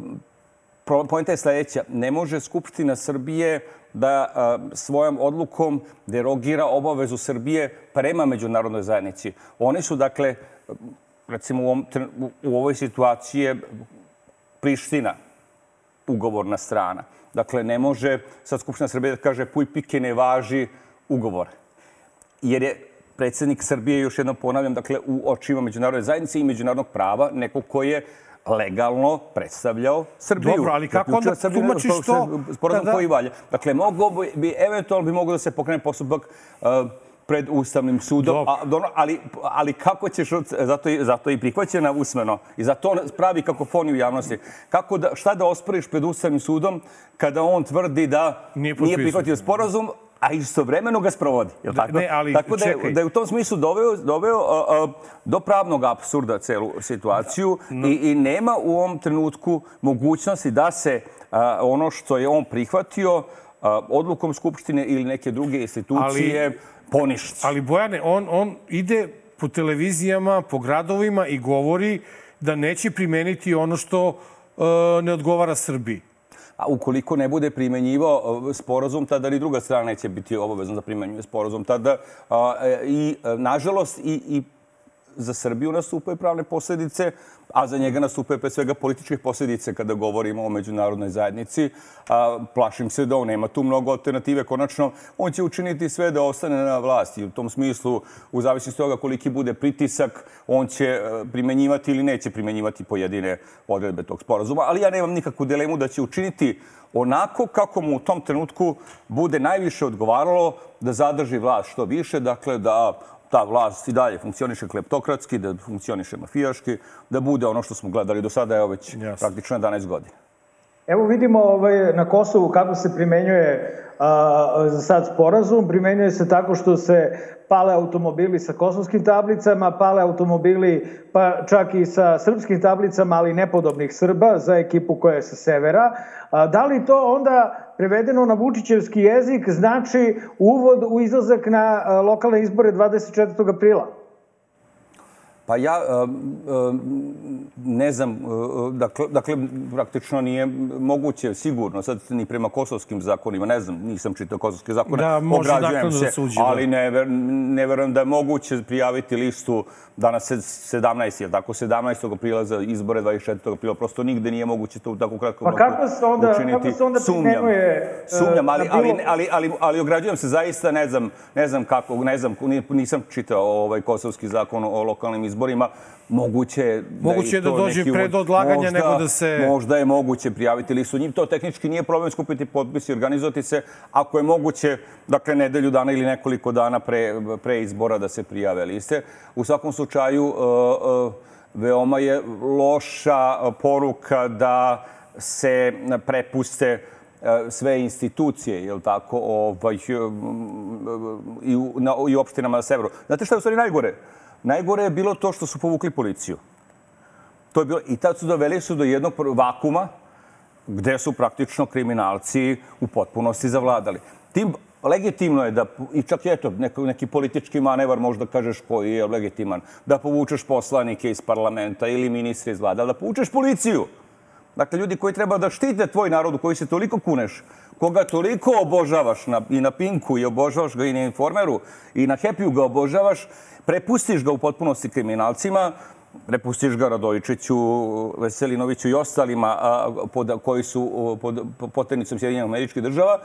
Pojenta je sledeća. Ne može Skupština Srbije da svojom odlukom derogira obavezu Srbije prema međunarodnoj zajednici. Oni su, dakle, recimo u, ovom, u- ovoj situaciji je Priština ugovorna strana. Dakle, ne može sad Skupština Srbije da kaže puj pike ne važi ugovor. Jer je predsjednik Srbije, još jednom ponavljam, dakle, u očima međunarodne zajednice i međunarodnog prava, neko ko je legalno predstavljao Srbiju. Dobro, ali kako onda tumačiš to Sporazum kada- koji valja. Dakle, mogo bi, eventualno bi moglo da se pokrene postupak uh, pred Ustavnim sudom, a, dobro, ali, ali kako ćeš, zato, i, zato je i prihvaćena usmeno i zato pravi kakofoniju javnosti. Kako da, šta da osporiš pred Ustavnim sudom kada on tvrdi da Nije nije, prihvatio sporazum, a istovremeno ga sprovodi. Je Da, tako? ne, ali tako da, je, čekaj. da je u tom smislu doveo, doveo a, a, do pravnog apsurda celu situaciju i, i nema u ovom trenutku mogućnosti da se a, ono što je on prihvatio a, odlukom Skupštine ili neke druge institucije poništi. Ali Bojane, on, on ide po televizijama, po gradovima i govori da neće primeniti ono što e, ne odgovara Srbiji. A ukoliko ne bude primenjivao e, sporazum, tada ni druga strana neće biti obavezna da primenjuje sporazum. Tada e, i, e, nažalost, i, i za Srbiju nastupaju pravne posljedice, a za njega nastupaju pre svega političke posljedice kada govorimo o međunarodnoj zajednici. A, plašim se da on nema tu mnogo alternative. Konačno, on će učiniti sve da ostane na vlasti. U tom smislu, u zavisnosti toga koliki bude pritisak, on će e, primenjivati ili neće primenjivati pojedine odredbe tog sporazuma. Ali ja nemam nikakvu dilemu da će učiniti onako kako mu u tom trenutku bude najviše odgovaralo da zadrži vlast što više, dakle da ta vlast i dalje funkcioniše kleptokratski, da funkcioniše mafijaški, da bude ono što smo gledali do sada, evo već Jasno. praktično 11 godina. Evo vidimo ovaj, na Kosovu kako se primenjuje a, za sad sporazum. Primenjuje se tako što se pale automobili sa kosovskim tablicama, pale automobili pa čak i sa srpskim tablicama, ali nepodobnih Srba za ekipu koja je sa severa. A, da li to onda prevedeno na vučićevski jezik znači uvod u izlazak na a, lokalne izbore 24. aprila? Pa ja um, um, ne znam, uh, dakle, dakle, praktično nije moguće, sigurno, sad ni prema kosovskim zakonima, ne znam, nisam čitao kosovske zakone, Da, može ograđujem se, da se da. ali ne, ne verujem da je moguće prijaviti listu danas se 17. je tako, 17. aprila za izbore 24. aprila, prosto nigde nije moguće to u tako kratkom Pa kako se onda- učiniti. kako se onda Sumnjam, e, sumnjam, ali, ali, ali, ali, ali ograđujem se zaista, ne znam, ne znam kako, ne znam, ni- nisam čitao ovaj kosovski zakon o lokalnim izborima, moguće je da, Moguće je da dođe neki pred odlaganja možda, nego da se- Možda je moguće prijaviti listu. Njim to tehnički nije problem skupiti potpis i organizovati se. Ako je moguće, dakle, nedelju dana ili nekoliko dana pre, pre izbora da se prijave liste. U svakom slučaju, uh, uh, veoma je loša poruka da se prepuste uh, sve institucije, jel tako, ovaj, i, na, i opštinama na severu. Znate šta je u stvari najgore? Najgore je bilo to što su povukli policiju. To je bilo, I tad su doveli su do jednog vakuma gde su praktično kriminalci u potpunosti zavladali. Tim legitimno je da, i čak eto, neko, neki politički manevar možda kažeš koji je legitiman, da povučeš poslanike iz parlamenta ili ministre iz vlada, da povučeš policiju. Dakle, ljudi koji treba da štite tvoj narod u koji se toliko kuneš, koga toliko obožavaš na, i na Pinku i obožavaš ga i na Informeru i na Happy ga obožavaš, prepustiš ga u potpunosti kriminalcima, prepustiš ga Radojičiću, Veselinoviću i ostalima a, pod, koji su pod poternicom Sjedinjenih američkih država,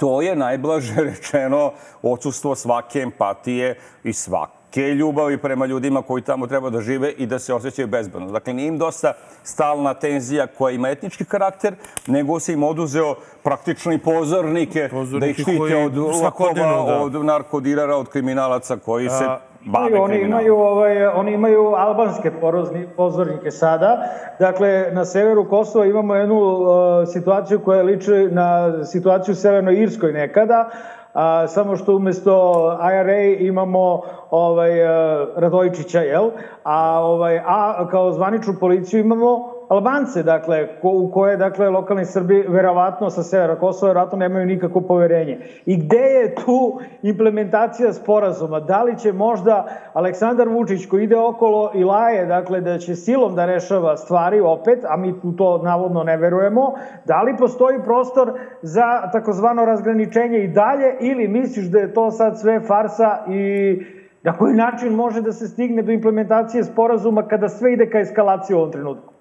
to je najblaže rečeno odsustvo svake empatije i svake ljubavi prema ljudima koji tamo treba da žive i da se osjećaju bezbedno. Dakle, nije im dosta stalna tenzija koja ima etnički karakter, nego se im oduzeo praktično i pozornike, pozornike da ih štite od lokova, da. od narkodirara, od kriminalaca koji A... se bave oni imaju, ovaj, oni imaju albanske porozni, pozornike sada. Dakle, na severu Kosova imamo jednu uh, situaciju koja liči na situaciju u Severnoj Irskoj nekada, a, samo što umesto IRA imamo ovaj, uh, Radojičića, jel? A, ovaj, a kao zvaničnu policiju imamo Albance, dakle, ko, u koje, dakle, lokalni Srbi verovatno sa severa Kosova verovatno nemaju nikako poverenje. I gde je tu implementacija sporazuma? Da li će možda Aleksandar Vučić koji ide okolo i laje, dakle, da će silom da rešava stvari opet, a mi u to navodno ne verujemo, da li postoji prostor za takozvano razgraničenje i dalje ili misliš da je to sad sve farsa i na koji način može da se stigne do implementacije sporazuma kada sve ide ka eskalaciji u ovom trenutku?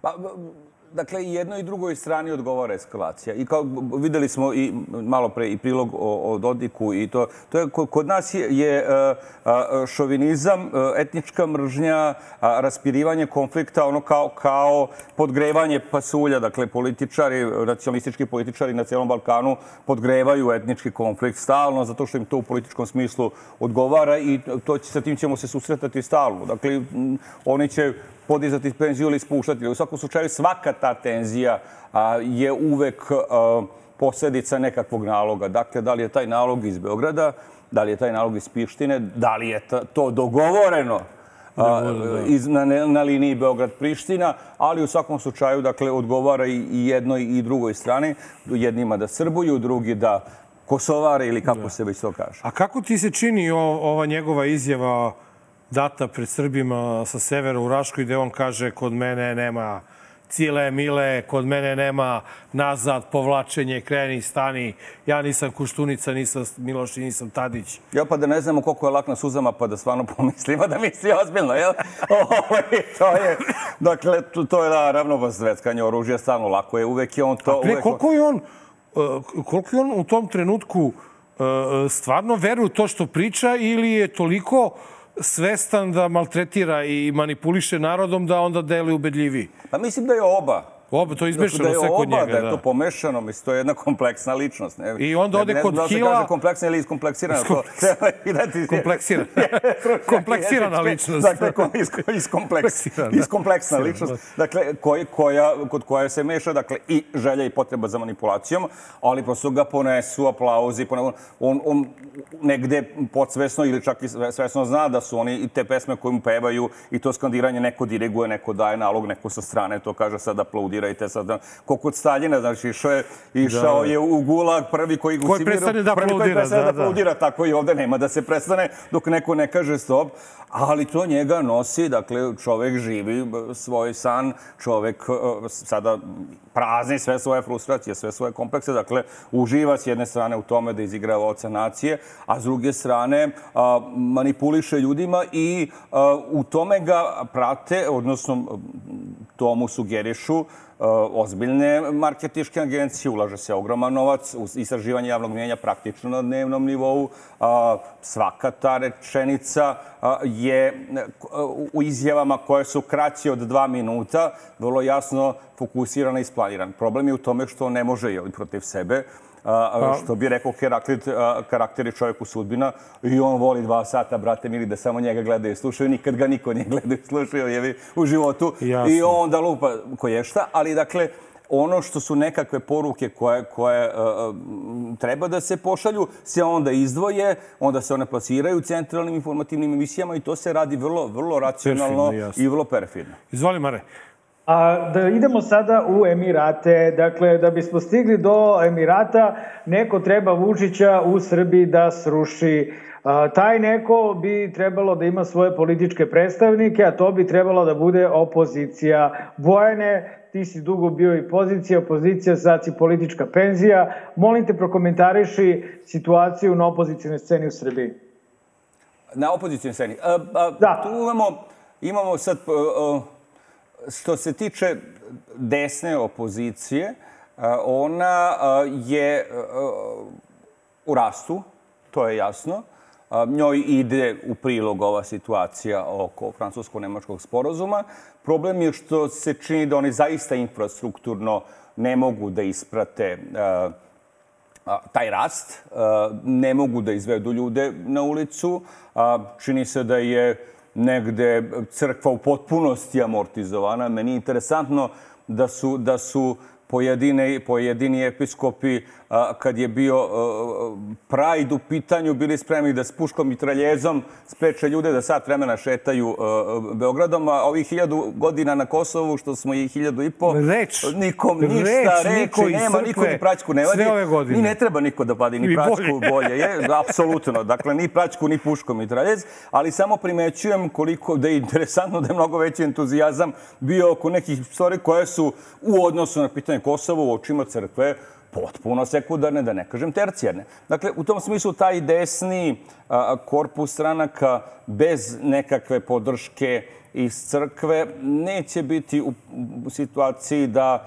Pa, dakle, i jednoj i drugoj strani odgovara eskalacija. I kao videli smo i malo pre i prilog o, o Dodiku i to, to je, kod nas je, je uh, šovinizam, uh, etnička mržnja, raspirivanje konflikta, ono kao, kao podgrevanje pasulja. Dakle, političari, nacionalistički političari na cijelom Balkanu podgrevaju etnički konflikt stalno, zato što im to u političkom smislu odgovara i to, sa tim ćemo se susretati stalno. Dakle, oni će podizati penziju ili spuštati. U svakom slučaju svaka ta tenzija a, je uvek a, posledica nekakvog naloga. Dakle, da li je taj nalog iz Beograda, da li je taj nalog iz Pištine, da li je to dogovoreno a, da. iz, na, na liniji Beograd-Priština, ali u svakom slučaju dakle, odgovara i, i jednoj i drugoj strani, jednima da srbuju, drugi da kosovare ili kako da. se već to kaže. A kako ti se čini o, ova njegova izjava data pred Srbima sa severa u Raškoj, gde on kaže kod mene nema cile, mile, kod mene nema nazad, povlačenje, kreni, stani. Ja nisam Kuštunica, nisam Miloš i nisam Tadić. Ja pa da ne znamo koliko je lak na suzama, pa da stvarno pomislimo da misli ozbiljno, jel? Ovo, to je, dakle, to je naravno sveckanje oružja, stvarno lako je, uvek je on to... A pre, koliko je on, uh, koliko je on u tom trenutku uh, stvarno veruje to što priča ili je toliko svestan da maltretira i manipuliše narodom, da onda deluje ubedljiviji? Pa mislim da je oba. Oba, to je izmešano da sve kod njega. Da je to pomešano, mislim, to je jedna kompleksna ličnost. Ne? I onda ode kod ne, Hila... Ne, se kompleksna ili iskompleksirana. Isko... To, kompleksirana. kompleksirana ličnost. Dakle, is, iskompleks, iskompleksna ličnost. Dakle, koj, koja, kod koja se meša, dakle, i želja i potreba za manipulacijom, ali prosto ga ponesu aplauzi. Ponesu, on, on negde podsvesno ili čak i svesno zna da su oni i te pesme koje mu pevaju i to skandiranje neko diriguje, neko daje nalog, neko sa strane to kaže sad aplaudi aplaudirajte sad. Ko kod Staljina, znači išao je, išao da. je u gulag prvi koji koji prestane da prvi koji prestane da, da, aplaudira, da. tako i ovde nema da se prestane dok neko ne kaže stop, ali to njega nosi, dakle čovek živi svoj san, čovek e, sada prazni sve svoje frustracije, sve svoje komplekse, dakle uživa s jedne strane u tome da izigrava oca nacije, a s druge strane a, manipuliše ljudima i a, u tome ga prate, odnosno tomu sugerišu ozbiljne marketiške agencije, ulaže se ogroman novac istraživanje javnog mjenja praktično na dnevnom nivou. Svaka ta rečenica je u izjavama koje su kraće od dva minuta vrlo jasno fokusirana i isplanirana. Problem je u tome što ne može, jeli, protiv sebe, a, što bi rekao Heraklit, karakter je čovjeku sudbina i on voli dva sata, brate mili, da samo njega gledaju i slušaju. Nikad ga niko nije gledao i slušao je u životu. Jasne. I onda lupa ko je šta. Ali, dakle, ono što su nekakve poruke koje, koje uh, treba da se pošalju, se onda izdvoje, onda se one plasiraju u centralnim informativnim emisijama i to se radi vrlo, vrlo racionalno perfidno, i vrlo perfidno. Izvoli, Mare. A da idemo sada u Emirate. Dakle, da bismo stigli do Emirata, neko treba Vučića u Srbiji da sruši. A, taj neko bi trebalo da ima svoje političke predstavnike, a to bi trebalo da bude opozicija. Bojane, ti si dugo bio i pozicija, opozicija, sad si politička penzija. Molim te prokomentariši situaciju na opozicijnoj sceni u Srbiji. Na opozicijnoj sceni. A, a, da. Tu imamo, imamo sad, a, što se tiče desne opozicije, ona je u rastu, to je jasno. Njoj ide u prilog ova situacija oko francusko-nemačkog sporozuma. Problem je što se čini da oni zaista infrastrukturno ne mogu da isprate taj rast, ne mogu da izvedu ljude na ulicu. Čini se da je negde crkva u potpunosti amortizovana. Meni je interesantno da su, da su pojedine, pojedini episkopi, a, kad je bio a, Pride u pitanju, bili spremni da s puškom i traljezom spreče ljude da sat vremena šetaju a, Beogradom, a ovih hiljadu godina na Kosovu, što smo i hiljadu i po, reč, nikom ništa, reč, reči, niko nema, niko ni praćku ne vadi. Sve ove godine. Ni ne treba niko da vadi ni, ni praćku bolje. bolje. Je, apsolutno. Dakle, ni praćku, ni puškom i traljez, ali samo primećujem koliko da je interesantno da je mnogo veći entuzijazam bio oko nekih stvari koje su u odnosu na pitanje Kosova u očima crkve potpuno sekundarne, da ne kažem tercijarne. Dakle, u tom smislu taj desni korpus stranaka bez nekakve podrške iz crkve neće biti u, situaciji da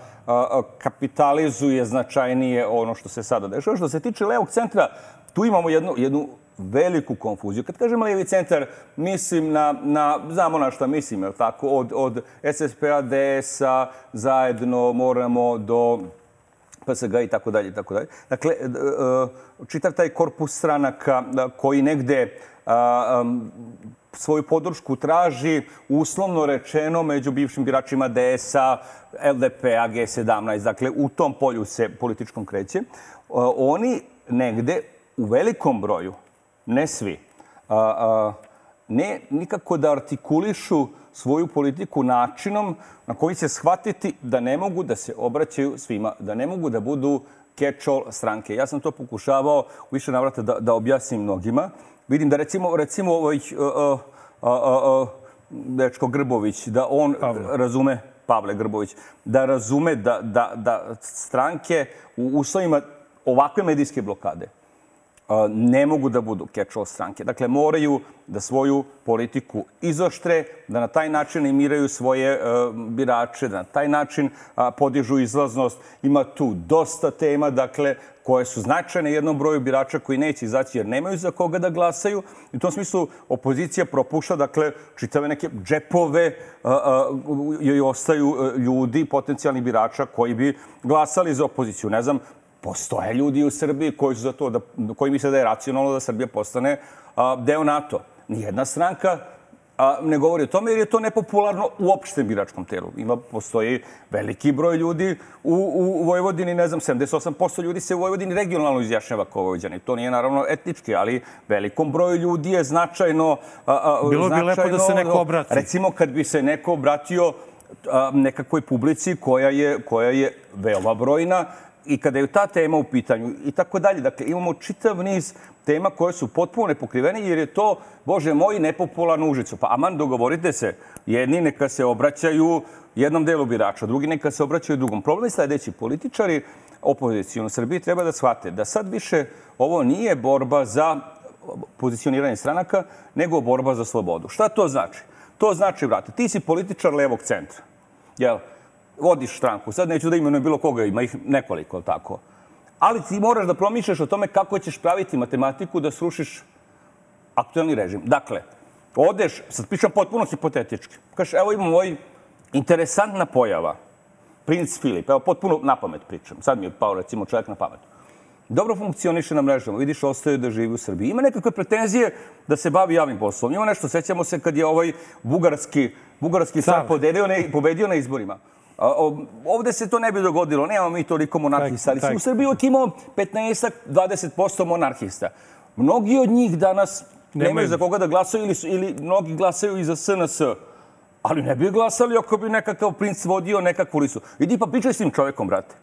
kapitalizuje značajnije ono što se sada dešava. Što se tiče levog centra, tu imamo jednu, jednu veliku konfuziju. Kad kažem levi centar, mislim na, na znamo na šta mislim, je tako? Od, od SSP-a, DS-a, zajedno moramo do PSG i tako dalje i tako dalje. Dakle, e, čitav taj korpus stranaka koji negde svoju podršku traži uslovno rečeno među bivšim biračima DS-a, LDP-a, G17. Dakle, u tom polju se političkom kreće. Oni negde u velikom broju, ne svi, ne nikako da artikulišu svoju politiku načinom na koji će shvatiti da ne mogu da se obraćaju svima, da ne mogu da budu catch-all stranke. Ja sam to pokušavao više navrata da, da objasnim mnogima. Vidim da recimo, recimo ovaj, uh, uh, uh, dečko Grbović, da on Pavle. razume, Pavle Grbović, da razume da, da, da stranke u uslovima ovakve medijske blokade ne mogu da budu catch-all stranke. Dakle, moraju da svoju politiku izoštre, da na taj način imiraju svoje birače, da na taj način podižu izlaznost. Ima tu dosta tema, dakle, koje su značajne jednom broju birača koji neće izaći jer nemaju za koga da glasaju. I u tom smislu opozicija propušta, dakle, čitave neke džepove joj ostaju ljudi, potencijalni birača koji bi glasali za opoziciju. Ne znam, Postoje ljudi u Srbiji koji su za to, da, koji misle da je racionalno da Srbija postane a, deo NATO. Nijedna stranka a, ne govori o tome jer je to nepopularno u opštem biračkom telu. Ima, postoji veliki broj ljudi u, u Vojvodini, ne znam, 78% ljudi se u Vojvodini regionalno izjašnjava kao Vojvodini. To nije naravno etnički, ali velikom broju ljudi je značajno... A, a, Bilo značajno, bi lepo da se neko obrati. Recimo, kad bi se neko obratio nekakvoj publici koja je, koja je veoma brojna, i kada je ta tema u pitanju i tako dalje. Dakle, imamo čitav niz tema koje su potpuno nepokrivene jer je to, bože moj, nepopularno užicu. Pa aman, dogovorite se. Jedni neka se obraćaju jednom delu birača, drugi neka se obraćaju drugom. Problem je sledeći. Političari opozicijonu u Srbiji treba da shvate da sad više ovo nije borba za pozicioniranje stranaka, nego borba za slobodu. Šta to znači? To znači, vrate, ti si političar levog centra. Jel? Vodiš stranku. Sad neću da imenujem bilo koga, ima ih nekoliko, tako. Ali ti moraš da promišljaš o tome kako ćeš praviti matematiku da srušiš aktuelni režim. Dakle, odeš, sad pričam potpuno hipotetički, kažeš, evo imamo ovaj interesantna pojava, princ Filip, evo potpuno na pamet pričam, sad mi je pao recimo čovjek na pamet. Dobro funkcioniše na mrežama, vidiš, ostaje da živi u Srbiji. Ima nekakve pretenzije da se bavi javnim poslom. Ima nešto, sećamo se kad je ovaj bugarski, bugarski sad pobedio na, pobedio na izborima. Ovde se to ne bi dogodilo. Nemamo mi toliko monarhista. Ali u Srbiji uvijek imamo 15-20% monarhista. Mnogi od njih danas nemaju, nemaju za koga da glasaju ili, su, ili mnogi glasaju i za SNS. ali ne bi glasali ako bi nekakav princ vodio nekakvu listu. Idi pa pričaj s tim čovekom, brate.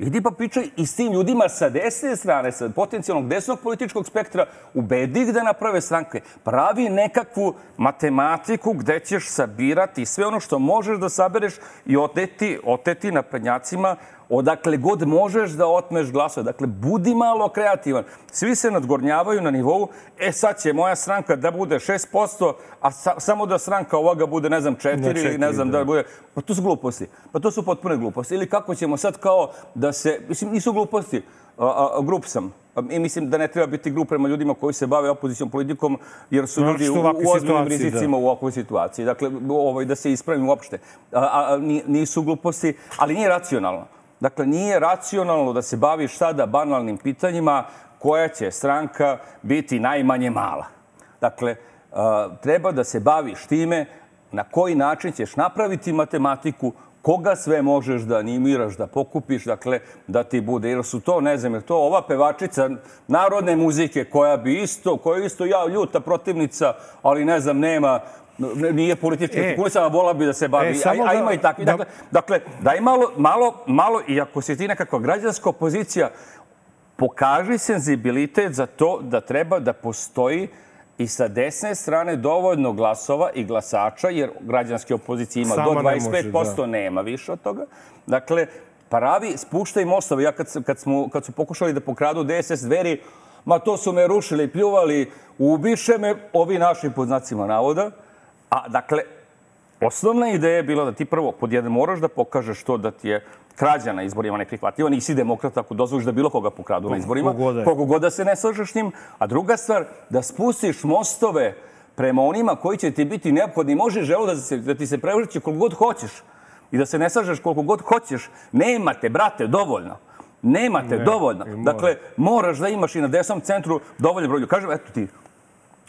Idi pa pričaj i s tim ljudima sa desne strane, sa potencijalnog desnog političkog spektra, ubedi ih da naprave stranke. Pravi nekakvu matematiku gde ćeš sabirati sve ono što možeš da sabereš i oteti, oteti naprednjacima odakle god možeš da otmeš glasove. Dakle, budi malo kreativan. Svi se nadgornjavaju na nivou, e sad će moja stranka da bude 6%, a sa, samo da stranka ovoga bude, ne znam, 4 ili ne znam da. da bude... Pa to su gluposti. Pa to su potpune gluposti. Ili kako ćemo sad kao da se... Mislim, nisu gluposti. A, a, grup sam. I mislim da ne treba biti grup prema ljudima koji se bave opozicijom politikom, jer su ljudi u, u ozbiljnim rizicima da. u ovakvoj situaciji. Dakle, ovaj, da se ispravim uopšte. A, a, nisu gluposti, ali nije racionalno. Dakle, nije racionalno da se baviš sada banalnim pitanjima koja će stranka biti najmanje mala. Dakle, treba da se baviš time na koji način ćeš napraviti matematiku, koga sve možeš da animiraš, da pokupiš, dakle, da ti bude. Jer su to, ne znam, je to ova pevačica narodne muzike koja bi isto, koja je isto ja ljuta protivnica, ali ne znam, nema nije politički e, artikulisana, vola bi da se bavi, e, a, a ima da, i takvi. Da, dakle, dakle, daj malo, malo, malo, i ako si ti nekakva građanska opozicija, pokaži senzibilitet za to da treba da postoji i sa desne strane dovoljno glasova i glasača, jer građanske opozicije ima Sama do 25%, ne može, da. nema više od toga. Dakle, pravi, spuštaj mostove. Ja kad, kad, smo, kad su pokušali da pokradu DSS dveri, ma to su me rušili, pljuvali, ubiše me ovi naši poznacima navoda. A, dakle, osnovna ideja je bila da ti prvo, pod jedan, moraš da pokažeš to da ti je krađa na izborima neprihvatljiva. Nisi demokrata ako dozvoliš da bilo koga pokradu na izborima. Kogo god da se ne slažeš njim. A druga stvar, da spustiš mostove prema onima koji će ti biti neophodni. Može želo da, se, da ti se prevrće koliko god hoćeš i da se ne slažeš koliko god hoćeš. Nemate, brate, dovoljno. Nemate ne, dovoljno. Dakle, moraš da imaš i na desnom centru dovoljno broj. Kažem, eto ti,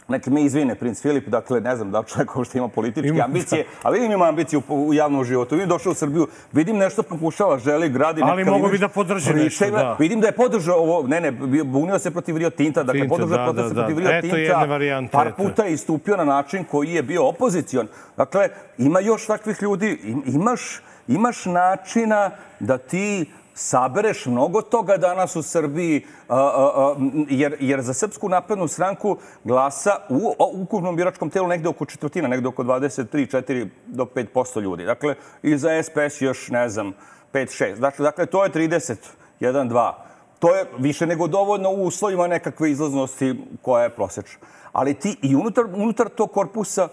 Neka me izvine, princ Filip, dakle, ne znam da čovjek uopšte ima političke ima, ambicije, a vidim ima ambicije u, u javnom životu. Vidim došao u Srbiju, vidim nešto pokušava, želi, gradi. Ali mogu bi da podrži nešto, da. Vidim da je podržao ovo, ne, ne, bunio se protiv Rio Tinta, dakle, Tinta, podržao da, da, se da. protiv Rio Eto Tinta. Varijante, par puta je istupio na način koji je bio opozicion. Dakle, ima još takvih ljudi, imaš, imaš načina da ti sabereš mnogo toga danas u Srbiji, a, a, a, jer, jer za Srpsku naprednu stranku glasa u, ukupnom biračkom telu negde oko četvrtina, negde oko 23, 4 do 5 ljudi. Dakle, i za SPS još, ne znam, 5, 6. Dakle, dakle to je 30, 1, 2. To je više nego dovoljno u uslovima nekakve izlaznosti koja je prosečna. Ali ti i unutar, unutar tog korpusa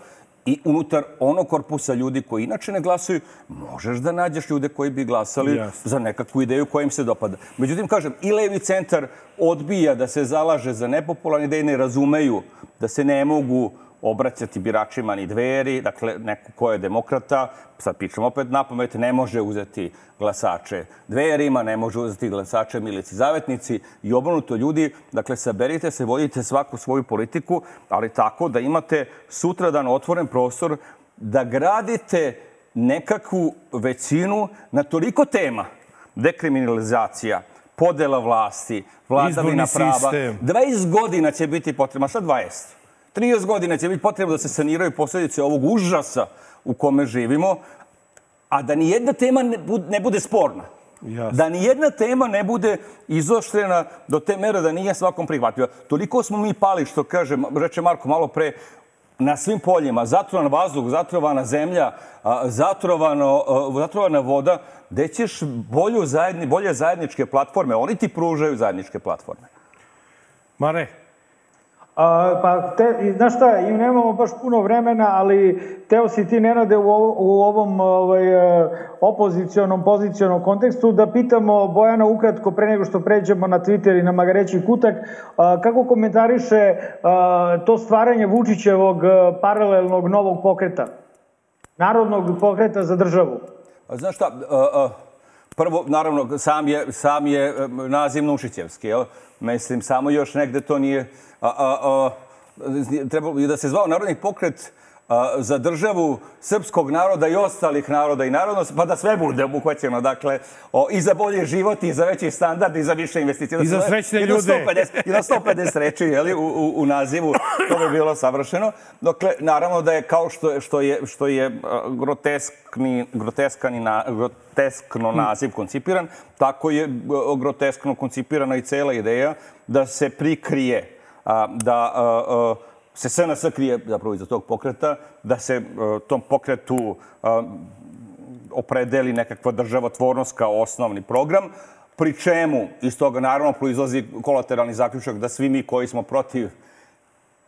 i unutar onog korpusa ljudi koji inače ne glasuju, možeš da nađeš ljude koji bi glasali yes. za nekakvu ideju koja im se dopada. Međutim, kažem, i levi centar odbija da se zalaže za nepopularne ideje, ne razumeju da se ne mogu obraćati biračima ni dveri, dakle, neko ko je demokrata, sad pričam opet na pamet, ne može uzeti glasače dverima, ne može uzeti glasače milici zavetnici i obrnuto ljudi, dakle, saberite se, vodite svaku svoju politiku, ali tako da imate sutradan otvoren prostor da gradite nekakvu većinu na toliko tema, dekriminalizacija, podela vlasti, vladavina prava. Sistem. 20 godina će biti potrebno, sad 20 30 godina će biti potrebno da se saniraju posljedice ovog užasa u kome živimo, a da ni jedna tema ne bude sporna. Jasne. Da ni jedna tema ne bude izoštrena do te mere da nije svakom prihvatljiva. Toliko smo mi pali, što kaže, reče Marko malo pre, na svim poljima, zatrovan vazduh, zatrovana zemlja, zatrovano, zatrovana voda, gde ćeš bolju zajedni, bolje zajedničke platforme. Oni ti pružaju zajedničke platforme. Mare, A, pa, te, znaš šta, i nemamo baš puno vremena, ali teo si ti, Nenade, u, u ovom ovaj, e, opozicijonom, pozicionom kontekstu da pitamo Bojana ukratko pre nego što pređemo na Twitter i na Magareći kutak, a, kako komentariše a, to stvaranje Vučićevog e, paralelnog novog pokreta, narodnog pokreta za državu? Znaš šta, a, a, prvo, naravno, sam je, sam je e, naziv Nušićevski, jel? Mislim, samo još negde to nije a, a, a, trebalo da se zvao Narodni pokret za državu srpskog naroda i ostalih naroda i narodnosti, pa da sve bude obuhvaćeno, dakle, o, i za bolji život, i za veći standard, i za više investicija. I za srećne ljude. 150, I na 150 reči, jeli, u, u, u nazivu, to bi bilo savršeno. Dakle, naravno da je kao što, što je, što je groteskni, groteskani na, groteskno naziv koncipiran, tako je groteskno koncipirana i cela ideja da se prikrije da se SNS krije zapravo iza tog pokreta, da se tom pokretu opredeli nekakva državotvornost kao osnovni program, pri čemu iz toga naravno proizlazi kolateralni zaključak da svi mi koji smo protiv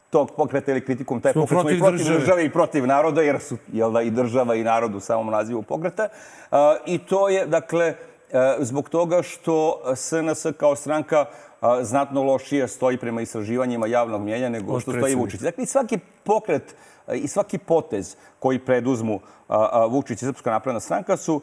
tog pokreta ili kritikom taj pokret smo i protiv države. države i protiv naroda, jer su jel da, i država i narod u samom nazivu pokreta. I to je, dakle, zbog toga što SNS kao stranka znatno lošije stoji prema istraživanjima javnog mjenja nego što stoji Vučić. Dakle, svaki pokret i svaki potez koji preduzmu Vučić i Srpska napredna stranka su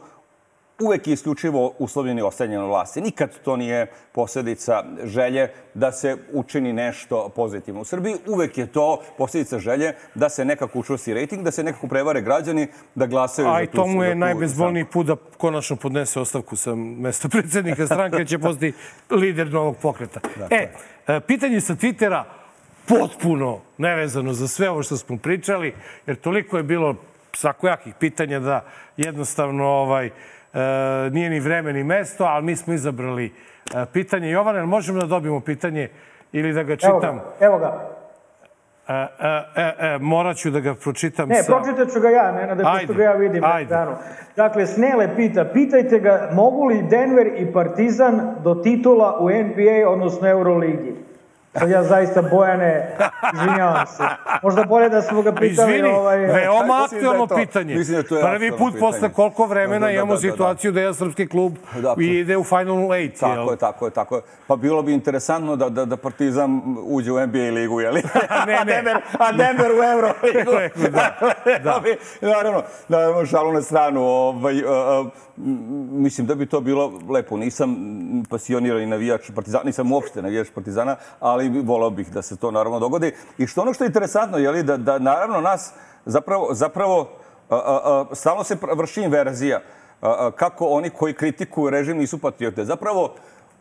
uvek je isključivo uslovljeni ostavljanjem vlasti. Nikad to nije posljedica želje da se učini nešto pozitivno. U Srbiji uvek je to posljedica želje da se nekako učvrsti rating, da se nekako prevare građani da glasaju A za tu... A i to mu je najbezbolniji put da konačno podnese ostavku sa mesta predsjednika stranke, će postati lider novog pokreta. Dakle. E, pitanje sa Twittera potpuno nevezano za sve ovo što smo pričali, jer toliko je bilo svakojakih pitanja da jednostavno ovaj, E, nije ni vreme ni mesto, ali mi smo izabrali e, pitanje. Jovane, možemo da dobijemo pitanje ili da ga čitam? Evo ga. Evo ga. E, e, e, e, morat ću da ga pročitam ne, sa... Ne, pročitat ću ga ja, ne, da ajde, ga ja vidim. Ajde. Danu. Dakle, Snele pita, pitajte ga mogu li Denver i Partizan do titula u NBA, odnosno Euroligi? Ja zaista Bojane, izvinjavam se. Možda bolje da smo ga pitali... Izvini, ovaj... veoma da aktualno da pitanje. Da Prvi put pitanje. posle koliko vremena da, da, imamo da, da, situaciju da, da. je srpski klub dakle, i ide u Final Eight. Tako jel? je, tako je, tako je. Pa bilo bi interesantno da, da, da Partizan uđe u NBA ligu, jel? ne, ne. a, Denver, a Denver u Euro ligu. da, da. naravno, naravno, šalu na stranu. Ovaj, uh, mislim da bi to bilo lepo. Nisam pasionirani navijač Partizana, nisam uopšte navijač Partizana, ali volao bih da se to naravno dogodi. I što ono što je interesantno, je li, da, da naravno nas zapravo, zapravo a, stalno se vrši inverzija. Kako oni koji kritikuju režim nisu patriote. Zapravo,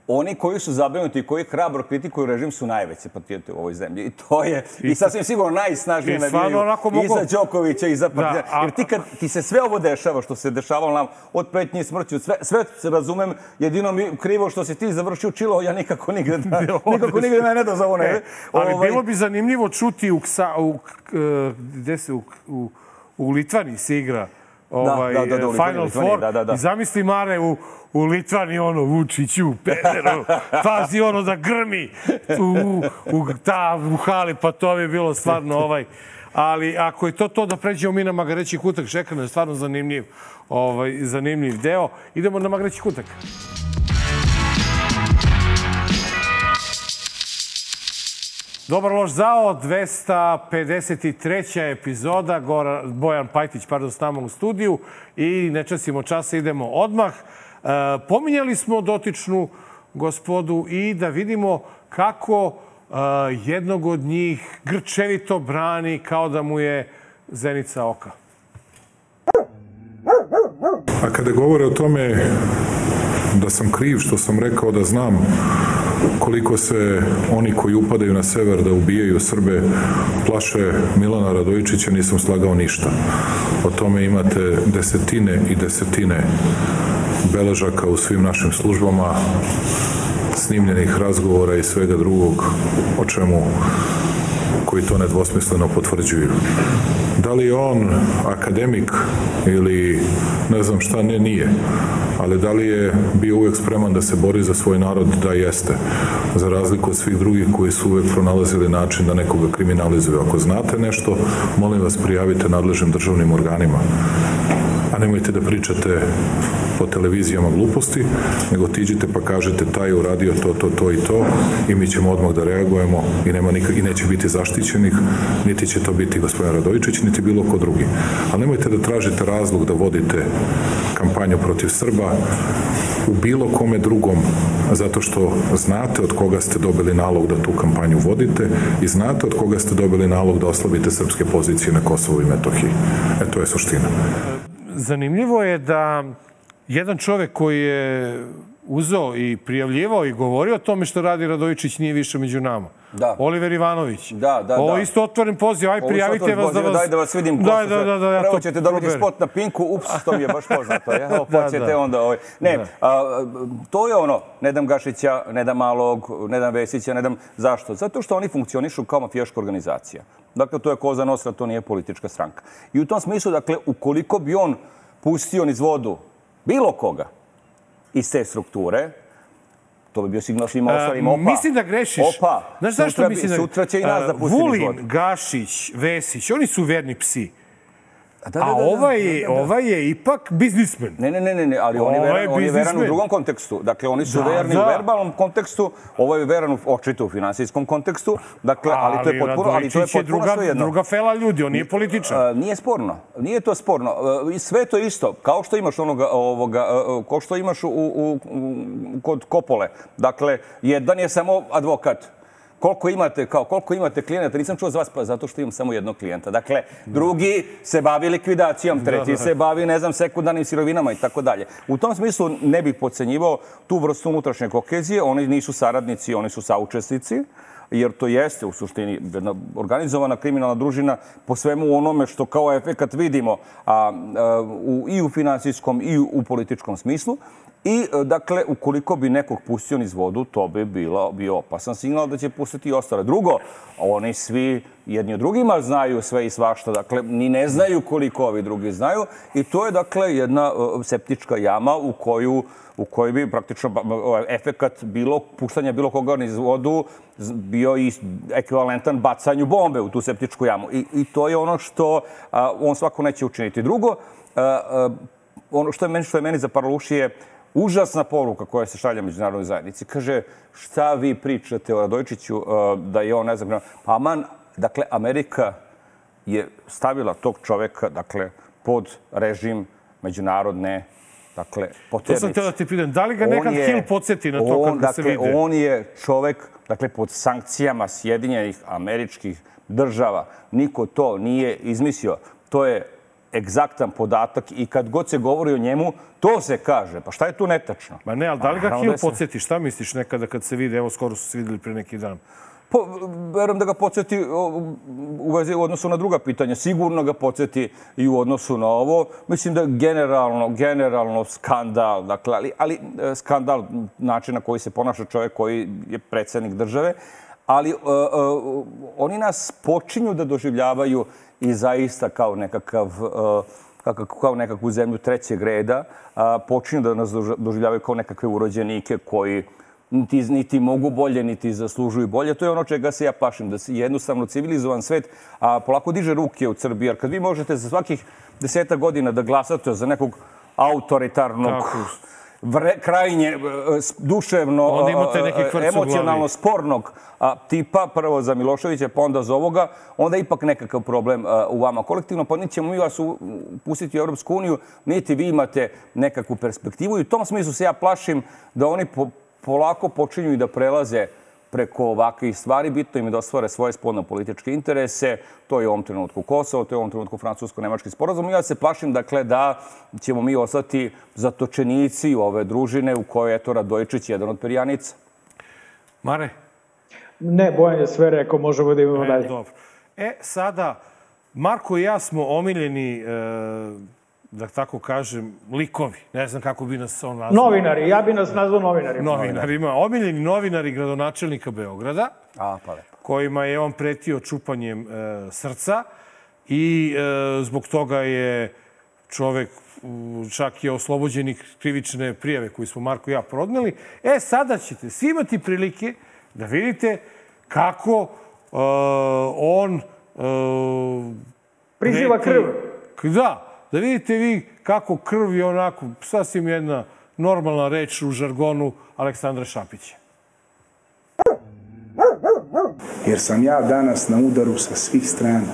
oni koji su zabrinuti i koji hrabro kritikuju režim su najveće patrijote u ovoj zemlji. I to je, i, i sasvim sigurno najsnažnije navijaju mogu... i za Đokovića i za Partizana. Da, a... Jer ti kad ti se sve ovo dešava, što se dešavalo nam od pretnje smrću, sve, sve se razumem, jedino mi krivo što si ti završio čilo, ja nikako nigde, da, nikako nigde mene da za ovo ne. E, ali ovaj... bilo bi zanimljivo čuti u, ksa, u, uh, gde se, u, u, u Litvani se igra ovaj, da, da, da, Final Litvanije, Four. Da, da, da. I zamisli Mare u, u Litvani, ono, Vučiću, Pederu, pazi ono da grmi u, u, ta, u hali, pa to bi bilo stvarno ovaj... Ali ako je to to da pređemo mi na Magareći kutak, šekrano je stvarno zanimljiv, ovaj, zanimljiv deo. Idemo na Magareći kutak. Dobar loš zao, 253. epizoda, Gora, Bojan Pajtić, pardon, s nama u studiju i ne časimo časa, idemo odmah. E, pominjali smo dotičnu gospodu i da vidimo kako e, jednog od njih grčevito brani kao da mu je zenica oka. A kada govore o tome da sam kriv što sam rekao da znam koliko se oni koji upadaju na sever da ubijaju Srbe plaše Milana Radojičića, nisam slagao ništa. O tome imate desetine i desetine beležaka u svim našim službama, snimljenih razgovora i svega drugog o čemu koji to nedvosmisleno potvrđuju. Da li on akademik ili ne znam šta, ne, nije. Ali da li je bio uvek spreman da se bori za svoj narod? Da jeste. Za razliku od svih drugih koji su uvek pronalazili način da nekoga kriminalizuju. Ako znate nešto, molim vas prijavite nadležnim državnim organima a nemojte da pričate po televizijama gluposti, nego tiđite pa kažete taj je uradio to, to, to i to i mi ćemo odmah da reagujemo i, nema nikak, i neće biti zaštićenih, niti će to biti gospodin Radovičić, niti bilo ko drugi. Ali nemojte da tražite razlog da vodite kampanju protiv Srba u bilo kome drugom zato što znate od koga ste dobili nalog da tu kampanju vodite i znate od koga ste dobili nalog da oslabite srpske pozicije na Kosovu i Metohiji. E, to je suština. Zanimljivo je da jedan čovek koji je uzeo i prijavljivao i govorio o tome što radi Radovičić nije više među nama. Da. Oliver Ivanović. Da, da, Ovo da. isto otvoren poziv. Aj, prijavite vas da vas... Daj da vas vidim. Da, da, da, da, ja Prvo ćete dobiti spot na Pinku, ups, to mi je baš poznato. Ja, Evo, Da, da. onda... Ovaj. Ne, a, to je ono, ne dam Gašića, ne dam Malog, ne dam Vesića, ne dam... Zašto? Zato što oni funkcionišu kao mafijaška organizacija. Dakle, to je koza nosra, to nije politička stranka. I u tom smislu, dakle, ukoliko bi on pustio niz vodu bilo koga iz te strukture, to bi bio signal svima ostalim. Opa, Mislim da grešiš. Opa, Znaš zašto sutra, mislim da... Sutra će i nas da pusti Vulin. Gašić, Vesić, oni su verni psi. Da, A ovaj, je, ovaj je ipak biznismen. Ne, ne, ne, ne, ne, ali on je, Ovo je veran, on je veran u drugom kontekstu. Dakle, oni su Da, verni da. u verbalnom kontekstu, ovo je veran u, očito u finansijskom kontekstu. Dakle, ali, to je potpuno, ali to je potpuno druga, svejedno. druga fela ljudi, on nije političar. A, nije sporno. Nije to sporno. A, i sve to isto. Kao što imaš onoga, ovoga, a, kao što imaš u, u, u, kod Kopole. Dakle, jedan je samo advokat. Koliko imate, kao, koliko imate klijenata? Nisam čuo za vas, pa zato što imam samo jednog klijenta. Dakle, drugi se bavi likvidacijom, treći se bavi, ne znam, sekundarnim sirovinama i tako dalje. U tom smislu ne bih podcenjivao tu vrstu unutrašnje kohezije. Oni nisu saradnici, oni su saučesnici jer to jeste u suštini jedna organizovana kriminalna družina po svemu onome što kao efekat vidimo a, a, u, i u finansijskom i u političkom smislu. I, e, dakle, ukoliko bi nekog pustio niz vodu, to bi bilo, bio opasan signal da će pustiti i ostale. Drugo, oni svi jedni od drugima znaju sve i svašta, dakle, ni ne znaju koliko ovi drugi znaju i to je, dakle, jedna e, septička jama u koju u kojoj bi praktično ovaj efekat bilo puštanja bilo koga niz vodu bio i ekvivalentan bacanju bombe u tu septičku jamu. I, i to je ono što a, on svako neće učiniti. Drugo, a, a, ono što je meni, što je meni zaparalo uši je užasna poruka koja se šalja međunarodnoj zajednici. Kaže, šta vi pričate o Radojičiću, a, da je on, ne znam, pa aman, dakle, Amerika je stavila tog čoveka, dakle, pod režim međunarodne Dakle, To poternice. sam teo da ti pitam. Da li ga nekad je- Hill podsjeti na to on, kako se dakle, vide? On je čovek, dakle, pod sankcijama Sjedinjenih američkih država. Niko to nije izmislio. To je egzaktan podatak i kad god se govori o njemu, to se kaže. Pa šta je tu netačno? Ma ne, ali da li ga Hill da podsjeti? Šta misliš nekada kad se vide? Evo, skoro su se videli pre neki dan. Pa, verujem da ga podsjeti u vezi u odnosu na druga pitanja. Sigurno ga podsjeti i u odnosu na ovo. Mislim da generalno, generalno skandal, dakle, ali, ali e, skandal način na koji se ponaša čovjek koji je predsjednik države. Ali e, e, oni nas počinju da doživljavaju i zaista kao nekakav e, kao nekakvu zemlju trećeg reda, a, počinju da nas dož- doživljavaju kao nekakve urođenike koji niti, niti mogu bolje, niti zaslužuju bolje. To je ono čega se ja pašim, da se jednostavno civilizovan svet a, polako diže ruke u Srbiji. Jer kad vi možete za svakih deseta godina da glasate za nekog autoritarnog, Tako. Vre, krajnje e, duševno, e, e, emocionalno spornog a, tipa, prvo za Miloševića, pa onda za ovoga, onda ipak nekakav problem a, u vama kolektivno, pa niti ćemo mi vas u, pustiti u Europsku uniju, niti vi imate nekakvu perspektivu i u tom smislu se ja plašim da oni po, polako počinju i da prelaze preko ovakvih stvari. Bitno im je da ostvare svoje spoljno-političke interese. To je u ovom trenutku Kosovo, to je u ovom trenutku francusko-nemački sporazum. I ja se plašim, dakle, da ćemo mi ostati zatočenici ove družine u kojoj je to Radojičić jedan od perjanica. Mare? Ne, Bojan je sve rekao, možemo da imamo E, dalje. dobro. E, sada, Marko i ja smo omiljeni, e, da tako kažem, likovi. Ne znam kako bi nas on nazvao. Novinari, ja bi nas nazvao novinarima. Novinarima. Omiljeni novinari gradonačelnika Beograda, A, pa lepo. kojima je on pretio čupanjem e, srca i e, zbog toga je čovek čak je oslobođen i krivične prijave koju smo Marko i ja prodneli. E, sada ćete svi imati prilike da vidite kako e, on e, Priziva krv. Da, da vidite vi kako krv je onako sasvim jedna normalna reč u žargonu Aleksandra Šapića. jer sam ja danas na udaru sa svih strana.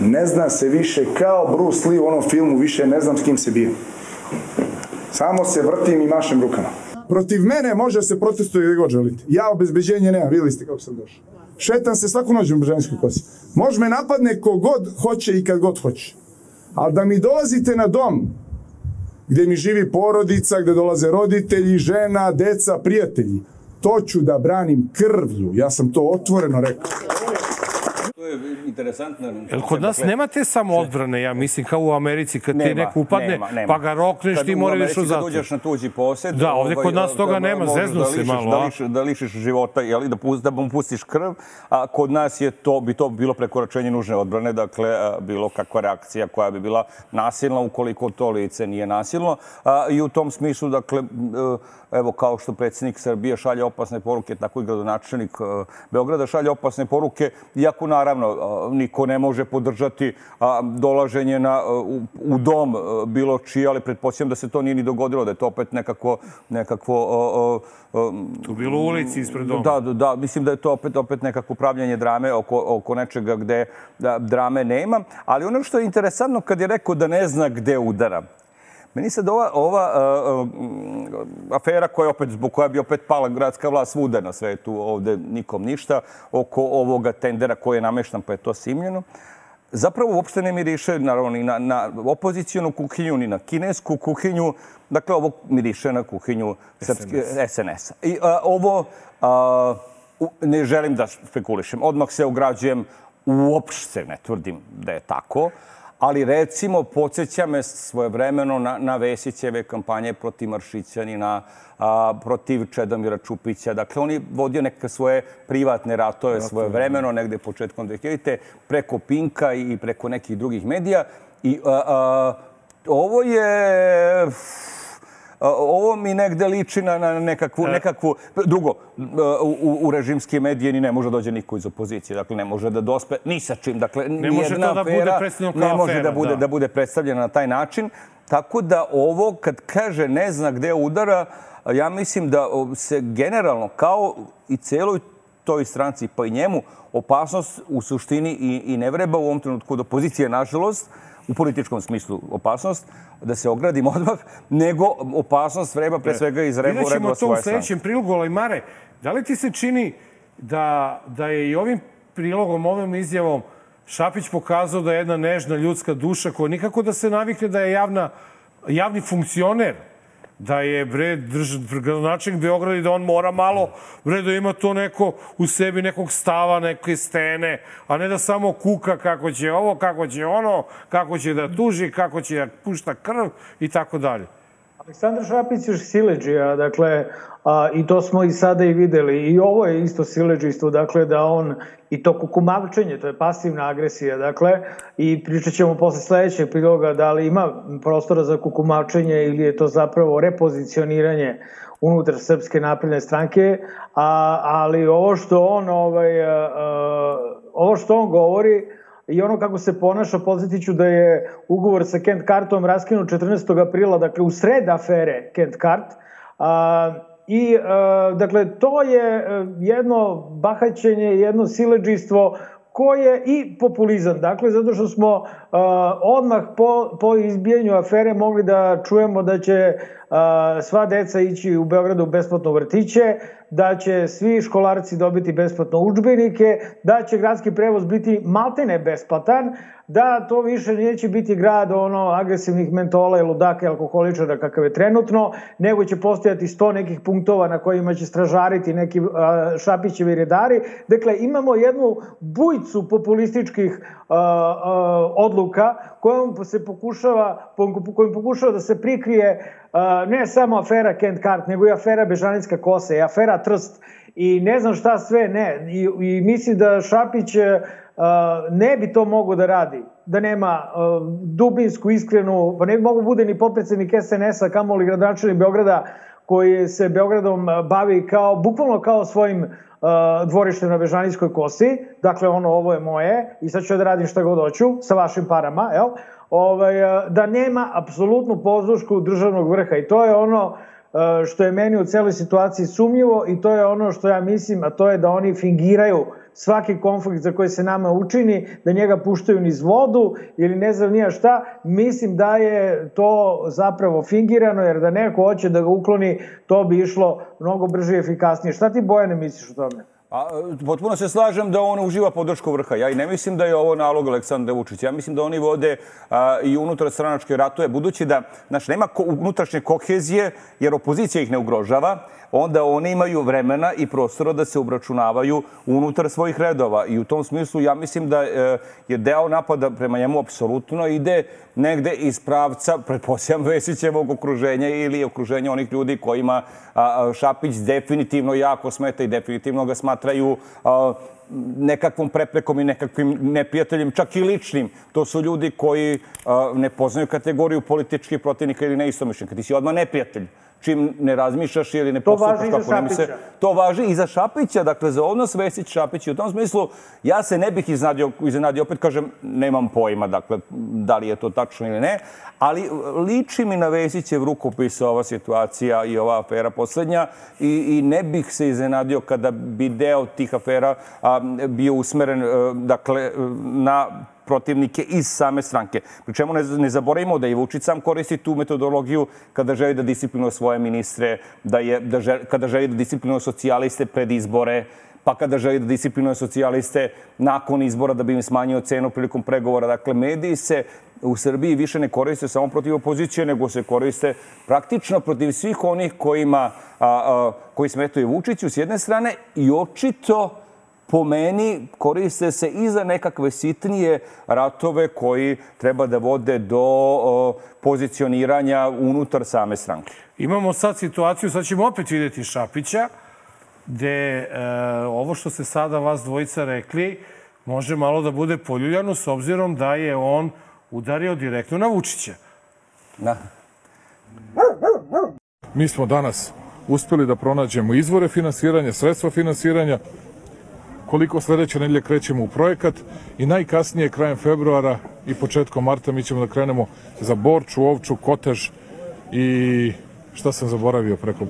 Ne zna se više kao Bruce Lee u onom filmu, više ne znam s kim se bio. Samo se vrtim i mašem rukama. Protiv mene može se protestuje gdje god želite. Ja obezbeđenje nemam, vidjeli ste kako sam došao. Šetam se svaku noć u ženskoj kosi. Može me napadne kogod hoće i kad god hoće. Ali da mi dolazite na dom gdje mi živi porodica, gdje dolaze roditelji, žena, deca, prijatelji, to ću da branim krvlju. Ja sam to otvoreno rekao. To je interesantno. Jel kod nas nema te samo odbrane, ja mislim, kao u Americi, kad ti neko upadne, nema, nema. pa ga rokneš, Kad ti u mora Americi ideš u kad zatvor. uđeš na tuđi posjed... Da, ovdje kod nas toga da nema, zeznu da se lišiš- malo, Da, a? liš, da lišiš života, jeli, da, pus- da mu pustiš krv, a kod nas je to, bi to bilo prekoračenje nužne odbrane, dakle, bilo kakva reakcija koja bi bila nasilna ukoliko to lice nije nasilno. A, I u tom smislu, dakle, e, evo, kao što predsjednik Srbije šalje opasne poruke, tako i gradonačelnik e, Beograda šalje opasne poruke, iako naravno a, niko ne može podržati dolaženje na, u, dom bilo čiji, ali pretpostavljam da se to nije ni dogodilo, da je to opet nekako, a, Tu bilo u ulici ispred doma. da, da, da, mislim da je to opet, opet nekako pravljanje drame oko, oko nečega gde da, drame nema. Ali ono što je interesantno kad je rekao da ne zna gde udara, Meni sad ova, ova uh, afera koja opet, zbog koja bi opet pala gradska vlast svuda na svetu, ovde nikom ništa, oko ovoga tendera koji je nameštan pa je to simljeno, zapravo uopšte ne miriše naravno ni na, na opozicijonu kuhinju, ni na kinesku kuhinju. Dakle, ovo miriše na kuhinju srpske SNS-a. I a, ovo a, u- ne želim da spekulišem. Odmah se ograđujem, uopšte ne tvrdim da je tako. Ali recimo, podsjeća me svojevremeno na, na Vesićeve kampanje protiv Maršićanina, a, protiv Čedomira Čupića. Dakle, on je vodio neke svoje privatne ratove svojevremeno, negde početkom 2000. preko Pinka i preko nekih drugih medija. I a, a, ovo je... Ovo mi negde liči na, na nekakvu, nekakvu... Drugo, u, u režimske medije ni ne može dođe niko iz opozicije. Dakle, ne može da dospe ni sa čim. Dakle, Ne može to da bude predstavljeno kao Ne može afera, da bude, da. da bude predstavljena na taj način. Tako da ovo, kad kaže ne zna gde udara, ja mislim da se generalno, kao i celoj toj stranci, pa i njemu, opasnost u suštini i, i ne vreba u ovom trenutku od opozicije, nažalost, u političkom smislu opasnost, da se ogradim odmah, nego opasnost vreba pre svega iz reba, Vidjet ćemo to u svoje sljedećem prilogu, ali Mare, da li ti se čini da, da je i ovim prilogom, ovim izjavom Šapić pokazao da je jedna nežna ljudska duša koja nikako da se navikne da je javna, javni funkcioner, da je bre gradonačelnik Beograda i da on mora malo bre da ima to neko u sebi nekog stava, neke stene, a ne da samo kuka kako će ovo, kako će ono, kako će da tuži, kako će da pušta krv i tako dalje. Aleksandar Šapić je sileđija, dakle, a, i to smo i sada i videli. I ovo je isto sileđistvo, dakle, da on, i to kukumavčenje, to je pasivna agresija, dakle, i pričat ćemo posle sledećeg priloga da li ima prostora za kukumavčenje ili je to zapravo repozicioniranje unutar Srpske napredne stranke, a, ali ovo što on, ovaj, a, a, ovo što on govori, i ono kako se ponaša, podsjetit da je ugovor sa Kent Cartom raskinut 14. aprila, dakle u sred afere Kent Cart. A, I, a, dakle, to je e, jedno bahaćenje, jedno sileđistvo koje i populizam. Dakle, zato što smo a, odmah po, po izbijanju afere mogli da čujemo da će sva deca ići u Beogradu besplatno vrtiće, da će svi školarci dobiti besplatno učbenike, da će gradski prevoz biti maltene besplatan, da to više neće biti grad ono agresivnih mentola i ludaka i alkoholičara kakav je trenutno, nego će postojati sto nekih punktova na kojima će stražariti neki šapićevi redari. Dakle, imamo jednu bujcu populističkih odluka kojom se pokušava, kojom pokušava da se prikrije ne samo afera Kent Cart, nego i afera Bežanijska kosa i afera Trst i ne znam šta sve ne. I, i mislim da Šapić e, ne bi to mogo da radi, da nema e, dubinsku, iskrenu, pa ne bi mogo bude ni potpredsednik SNS-a, kamoli gradonačelnik Beograda, koji se Beogradom bavi kao, bukvalno kao svojim uh, dvorištem na Bežanijskoj kosi, dakle ono ovo je moje i sad ću da radim šta god hoću sa vašim parama, jel? Ovaj, uh, da nema apsolutnu pozdušku državnog vrha i to je ono uh, što je meni u celoj situaciji sumnjivo i to je ono što ja mislim, a to je da oni fingiraju svaki konflikt za koji se nama učini, da njega puštaju niz vodu ili ne znam nija šta, mislim da je to zapravo fingirano, jer da neko hoće da ga ukloni, to bi išlo mnogo brže i efikasnije. Šta ti Bojane misliš o tome? A, potpuno se slažem da on uživa podršku vrha. Ja i ne mislim da je ovo nalog Aleksandra Vučića. Ja mislim da oni vode a, i unutar stranačke ratuje, budući da znači, nema ko, unutrašnje kohezije, jer opozicija ih ne ugrožava, onda oni imaju vremena i prostora da se obračunavaju unutar svojih redova. I u tom smislu ja mislim da e, je deo napada prema njemu apsolutno ide negde iz pravca, pretpostavljam, Vesićevog okruženja ili okruženja onih ljudi kojima Šapić definitivno jako smeta i definitivno ga smatraju nekakvom preprekom i nekakvim neprijateljem, čak i ličnim. To su ljudi koji ne poznaju kategoriju političkih protivnika ili neistomišljenika. Ti si odmah neprijatelj čim ne razmišljaš ili ne postupaš kako nema se. To važi i za Šapića, dakle za odnos Vesić Šapić. I u tom smislu ja se ne bih iznenadio, iznenadio, opet kažem, nemam pojma, dakle, da li je to tačno ili ne, ali liči mi na Vesićev rukopis ova situacija i ova afera poslednja i, i ne bih se iznenadio kada bi deo tih afera a, bio usmeren, a, dakle, na protivnike iz same stranke. Pri čemu ne, ne zaboravimo da i Vučić sam koristi tu metodologiju kada želi da disciplinuje svoje ministre, da je, da želi, kada želi da disciplinuje socijaliste pred izbore, pa kada želi da disciplinuje socijaliste nakon izbora da bi im smanjio cenu prilikom pregovora. Dakle, mediji se u Srbiji više ne koriste samo protiv opozicije, nego se koriste praktično protiv svih onih kojima, a, a, koji smetaju Vučiću s jedne strane i očito po meni koriste se i za nekakve sitnije ratove koji treba da vode do o, pozicioniranja unutar same stranke. Imamo sad situaciju, sad ćemo opet videti Šapića, gde e, ovo što ste sada vas dvojica rekli može malo da bude poljuljano s obzirom da je on udario direktno na Vučića. Da. Mi smo danas uspeli da pronađemo izvore finansiranja, sredstva finansiranja, koliko sledeće nedelje krećemo u projekat i najkasnije krajem februara i početkom marta mi ćemo da krenemo za Borču, Ovču, Kotež i šta sam zaboravio preko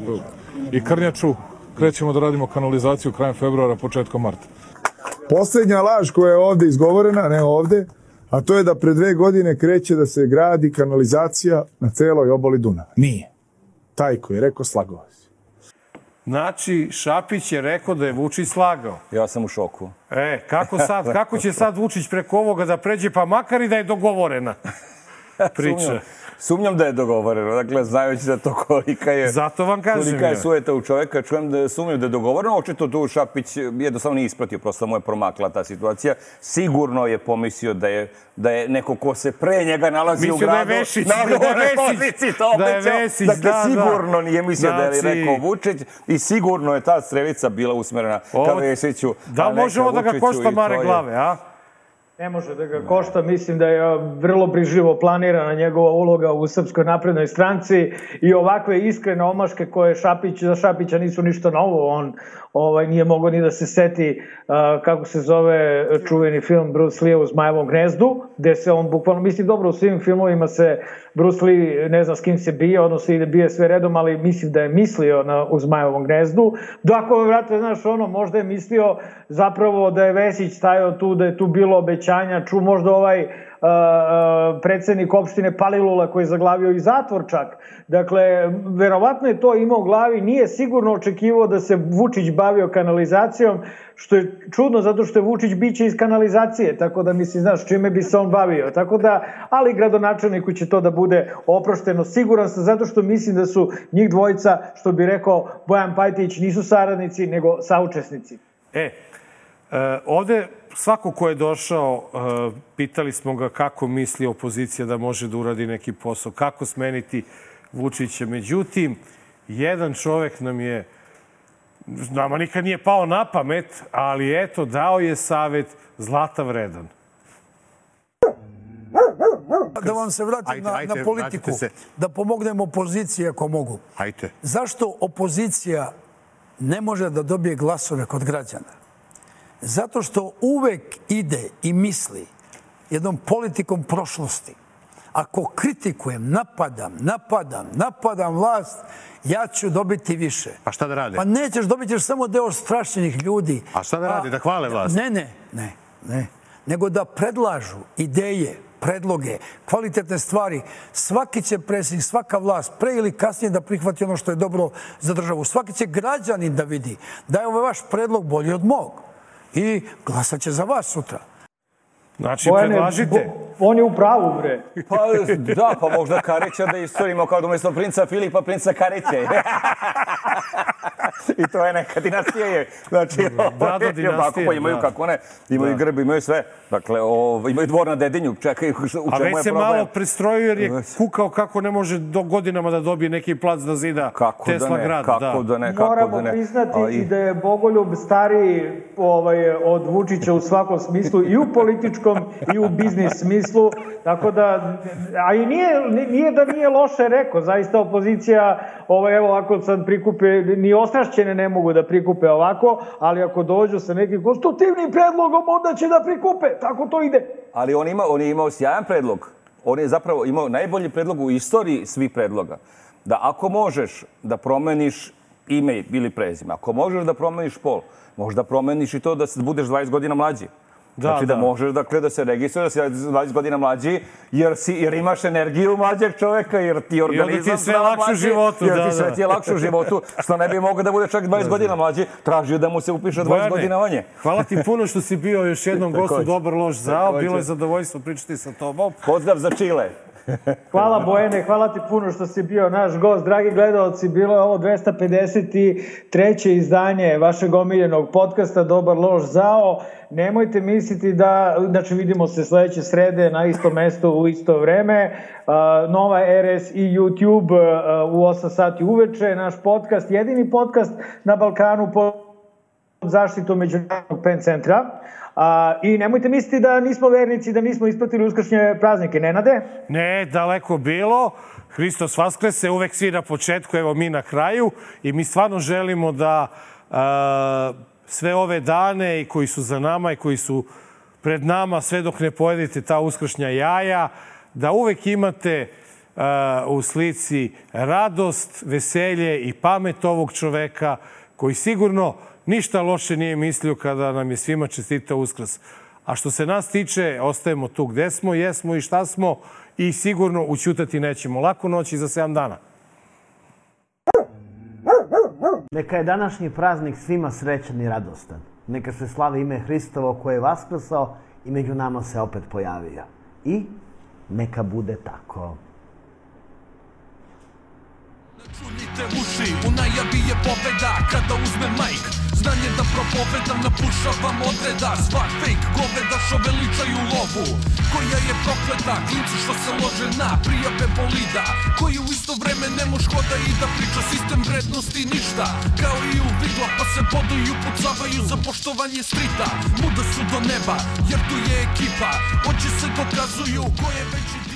i Krnjaču krećemo da radimo kanalizaciju krajem februara, početkom marta. Poslednja laž koja je ovde izgovorena, ne ovde, a to je da pre dve godine kreće da se gradi kanalizacija na celoj obali Dunava. Nije. Taj koji je rekao slagao se. Znači, Šapić je rekao da je Vučić slagao. Ja sam u šoku. E, kako sad, kako će sad Vučić preko ovoga da pređe, pa makar i da je dogovorena priča. Sumnjam, da je dogovoreno. Dakle, znajući da to kolika je... Zato vam kažem Kolika je ja. sueta u čoveka, čujem da sumnjam da je dogovoreno. Očito tu Šapić jednostavno nije ispratio, prosto mu je promakla ta situacija. Sigurno je pomislio da je, da je neko ko se pre njega nalazi Mislio u da je gradu... Vešić, na da je poziciji, to Da je. Vesić, dakle, da, da. sigurno nije mislio da je Znači- rekao Vučić i sigurno je ta strelica bila usmerena ka Ovo- Vesiću. Da a li ne ka možemo da ga košta mare je- glave, a? Ne može da ga košta, mislim da je vrlo brižljivo planirana njegova uloga u Srpskoj naprednoj stranci i ovakve iskrene omaške koje Šapić, za Šapića nisu ništa novo, on ovaj, nije mogao ni da se seti a, kako se zove čuveni film Bruce Lee u Zmajevom gnezdu, gde se on bukvalno, mislim dobro u svim filmovima se Bruce Lee ne zna s kim se bije, odnosno ide bije sve redom, ali mislim da je mislio na, u Zmajevom gnezdu. Dako, vrate, znaš, ono, možda je mislio zapravo da je Vesić stajao tu, da je tu bilo obećanja, ču možda ovaj uh, predsednik opštine Palilula koji je zaglavio i zatvor čak. Dakle, verovatno je to imao u glavi, nije sigurno očekivao da se Vučić bavio kanalizacijom, što je čudno zato što je Vučić biće iz kanalizacije, tako da misli, znaš, čime bi se on bavio. Tako da, ali gradonačelniku će to da bude oprošteno. Siguran sam zato što mislim da su njih dvojica, što bi rekao Bojan Pajtić, nisu saradnici, nego saučesnici. E, e, ovde svako ko je došao, e, pitali smo ga kako misli opozicija da može da uradi neki posao, kako smeniti Vučića. Međutim, jedan čovek nam je, nama nikad nije pao na pamet, ali eto, dao je savet zlata vredan. Da vam se vratim Ajde, na, ajde, na politiku. se. Da pomognem opoziciji ako mogu. Hajte. Zašto opozicija ne može da dobije glasove kod građana? Zato što uvek ide i misli jednom politikom prošlosti. Ako kritikujem, napadam, napadam, napadam vlast, ja ću dobiti više. Pa šta da rade? Pa nećeš, dobit ćeš samo deo strašćenih ljudi. A šta da rade? Da hvale vlast? Ne, ne, ne, ne. Nego da predlažu ideje, predloge, kvalitetne stvari. Svaki će predsjednik, svaka vlast, pre ili kasnije da prihvati ono što je dobro za državu. Svaki će građanin da vidi da je ovaj vaš predlog bolji od mog. I glasat će za vas sutra. Znači, predlažite. Bo, on je u pravu, bre. Pa da, pa možda Karića da istorimo kao da umjesto princa Filipa, princa Karića. I to je neka dinastija je. Znači, da, da, dinastija, pa imaju da. kako ne, imaju da. grb, imaju sve. Dakle, o, imaju dvor na Dedinju, čekaj, u čemu A već je se problem? malo prestrojio jer je kukao kako ne može do godinama da dobije neki plac da zida kako Tesla da ne, grad. Kako da ne, kako Moramo da ne. priznati A i da je Bogoljub stariji ovaj, od Vučića u svakom smislu, i u političkom i u biznis smislu, tako da, a i nije, nije da nije loše rekao, zaista opozicija, ovaj, evo ako sad prikupe, ni ostrašćene ne mogu da prikupe ovako, ali ako dođu sa nekim konstruktivnim predlogom, onda će da prikupe, tako to ide. Ali on, ima, on je imao sjajan predlog. On je zapravo imao najbolji predlog u istoriji svih predloga. Da ako možeš da promeniš ime ili prezime, ako možeš da promeniš pol, možda promeniš i to da budeš 20 godina mlađi. Da, znači da, da. možeš dakle, da se registruješ da si 20 godina mlađi, jer, si, jer imaš energiju mlađeg čoveka, jer ti organizam... ti je sve lakše u životu, Jer da, ti sve da. ti je lakše u životu, što ne bi mogao da bude čak 20 godina mlađi, tražio da mu se upiše 20 Bojane, godina manje. Hvala ti puno što si bio još jednom gostu. Dobar loš zao. Bilo je zadovoljstvo pričati sa tobom. Pozdrav za Čile. Hvala Bojene, hvala ti puno što si bio naš gost. Dragi gledalci, bilo je ovo 253. izdanje vašeg omiljenog podcasta Dobar loš zao. Nemojte misliti da, znači vidimo se sledeće srede na istom mestu u isto vreme. Nova RS i YouTube u 8 sati uveče. Naš podcast, jedini podcast na Balkanu pod zaštitom Međunarodnog pen centra. A, I nemojte misliti da nismo vernici, da nismo ispratili uskršnje praznike. Nenade? Ne, daleko bilo. Hristos Vaskrese, uvek svi na početku, evo mi na kraju. I mi stvarno želimo da a, sve ove dane i koji su za nama i koji su pred nama, sve dok ne pojedete ta uskršnja jaja, da uvek imate a, u slici radost, veselje i pamet ovog čoveka koji sigurno ništa loše nije mislio kada nam je svima čestitao uskrs. A što se nas tiče, ostajemo tu gde smo, jesmo i šta smo i sigurno učutati nećemo. Laku noć i za 7 dana. Neka je današnji praznik svima srećan i radostan. Neka se slavi ime Hristovo koje je vaskrsao i među nama se opet pojavio. I neka bude tako. Čunite uši, u najavi je pobeda kada uzme majk. Znanje da propovedam, napušavam odreda Sva fake goveda što veličaju lovu. Koja je prokleta, klinci što se lože na prijave bolida. Koji u isto vreme ne moš hoda i da priča sistem vrednosti ništa. Kao i u vidla pa se bodu i upucavaju za poštovanje strita. Muda su do neba, jer tu je ekipa. Oči se dokazuju ko je veći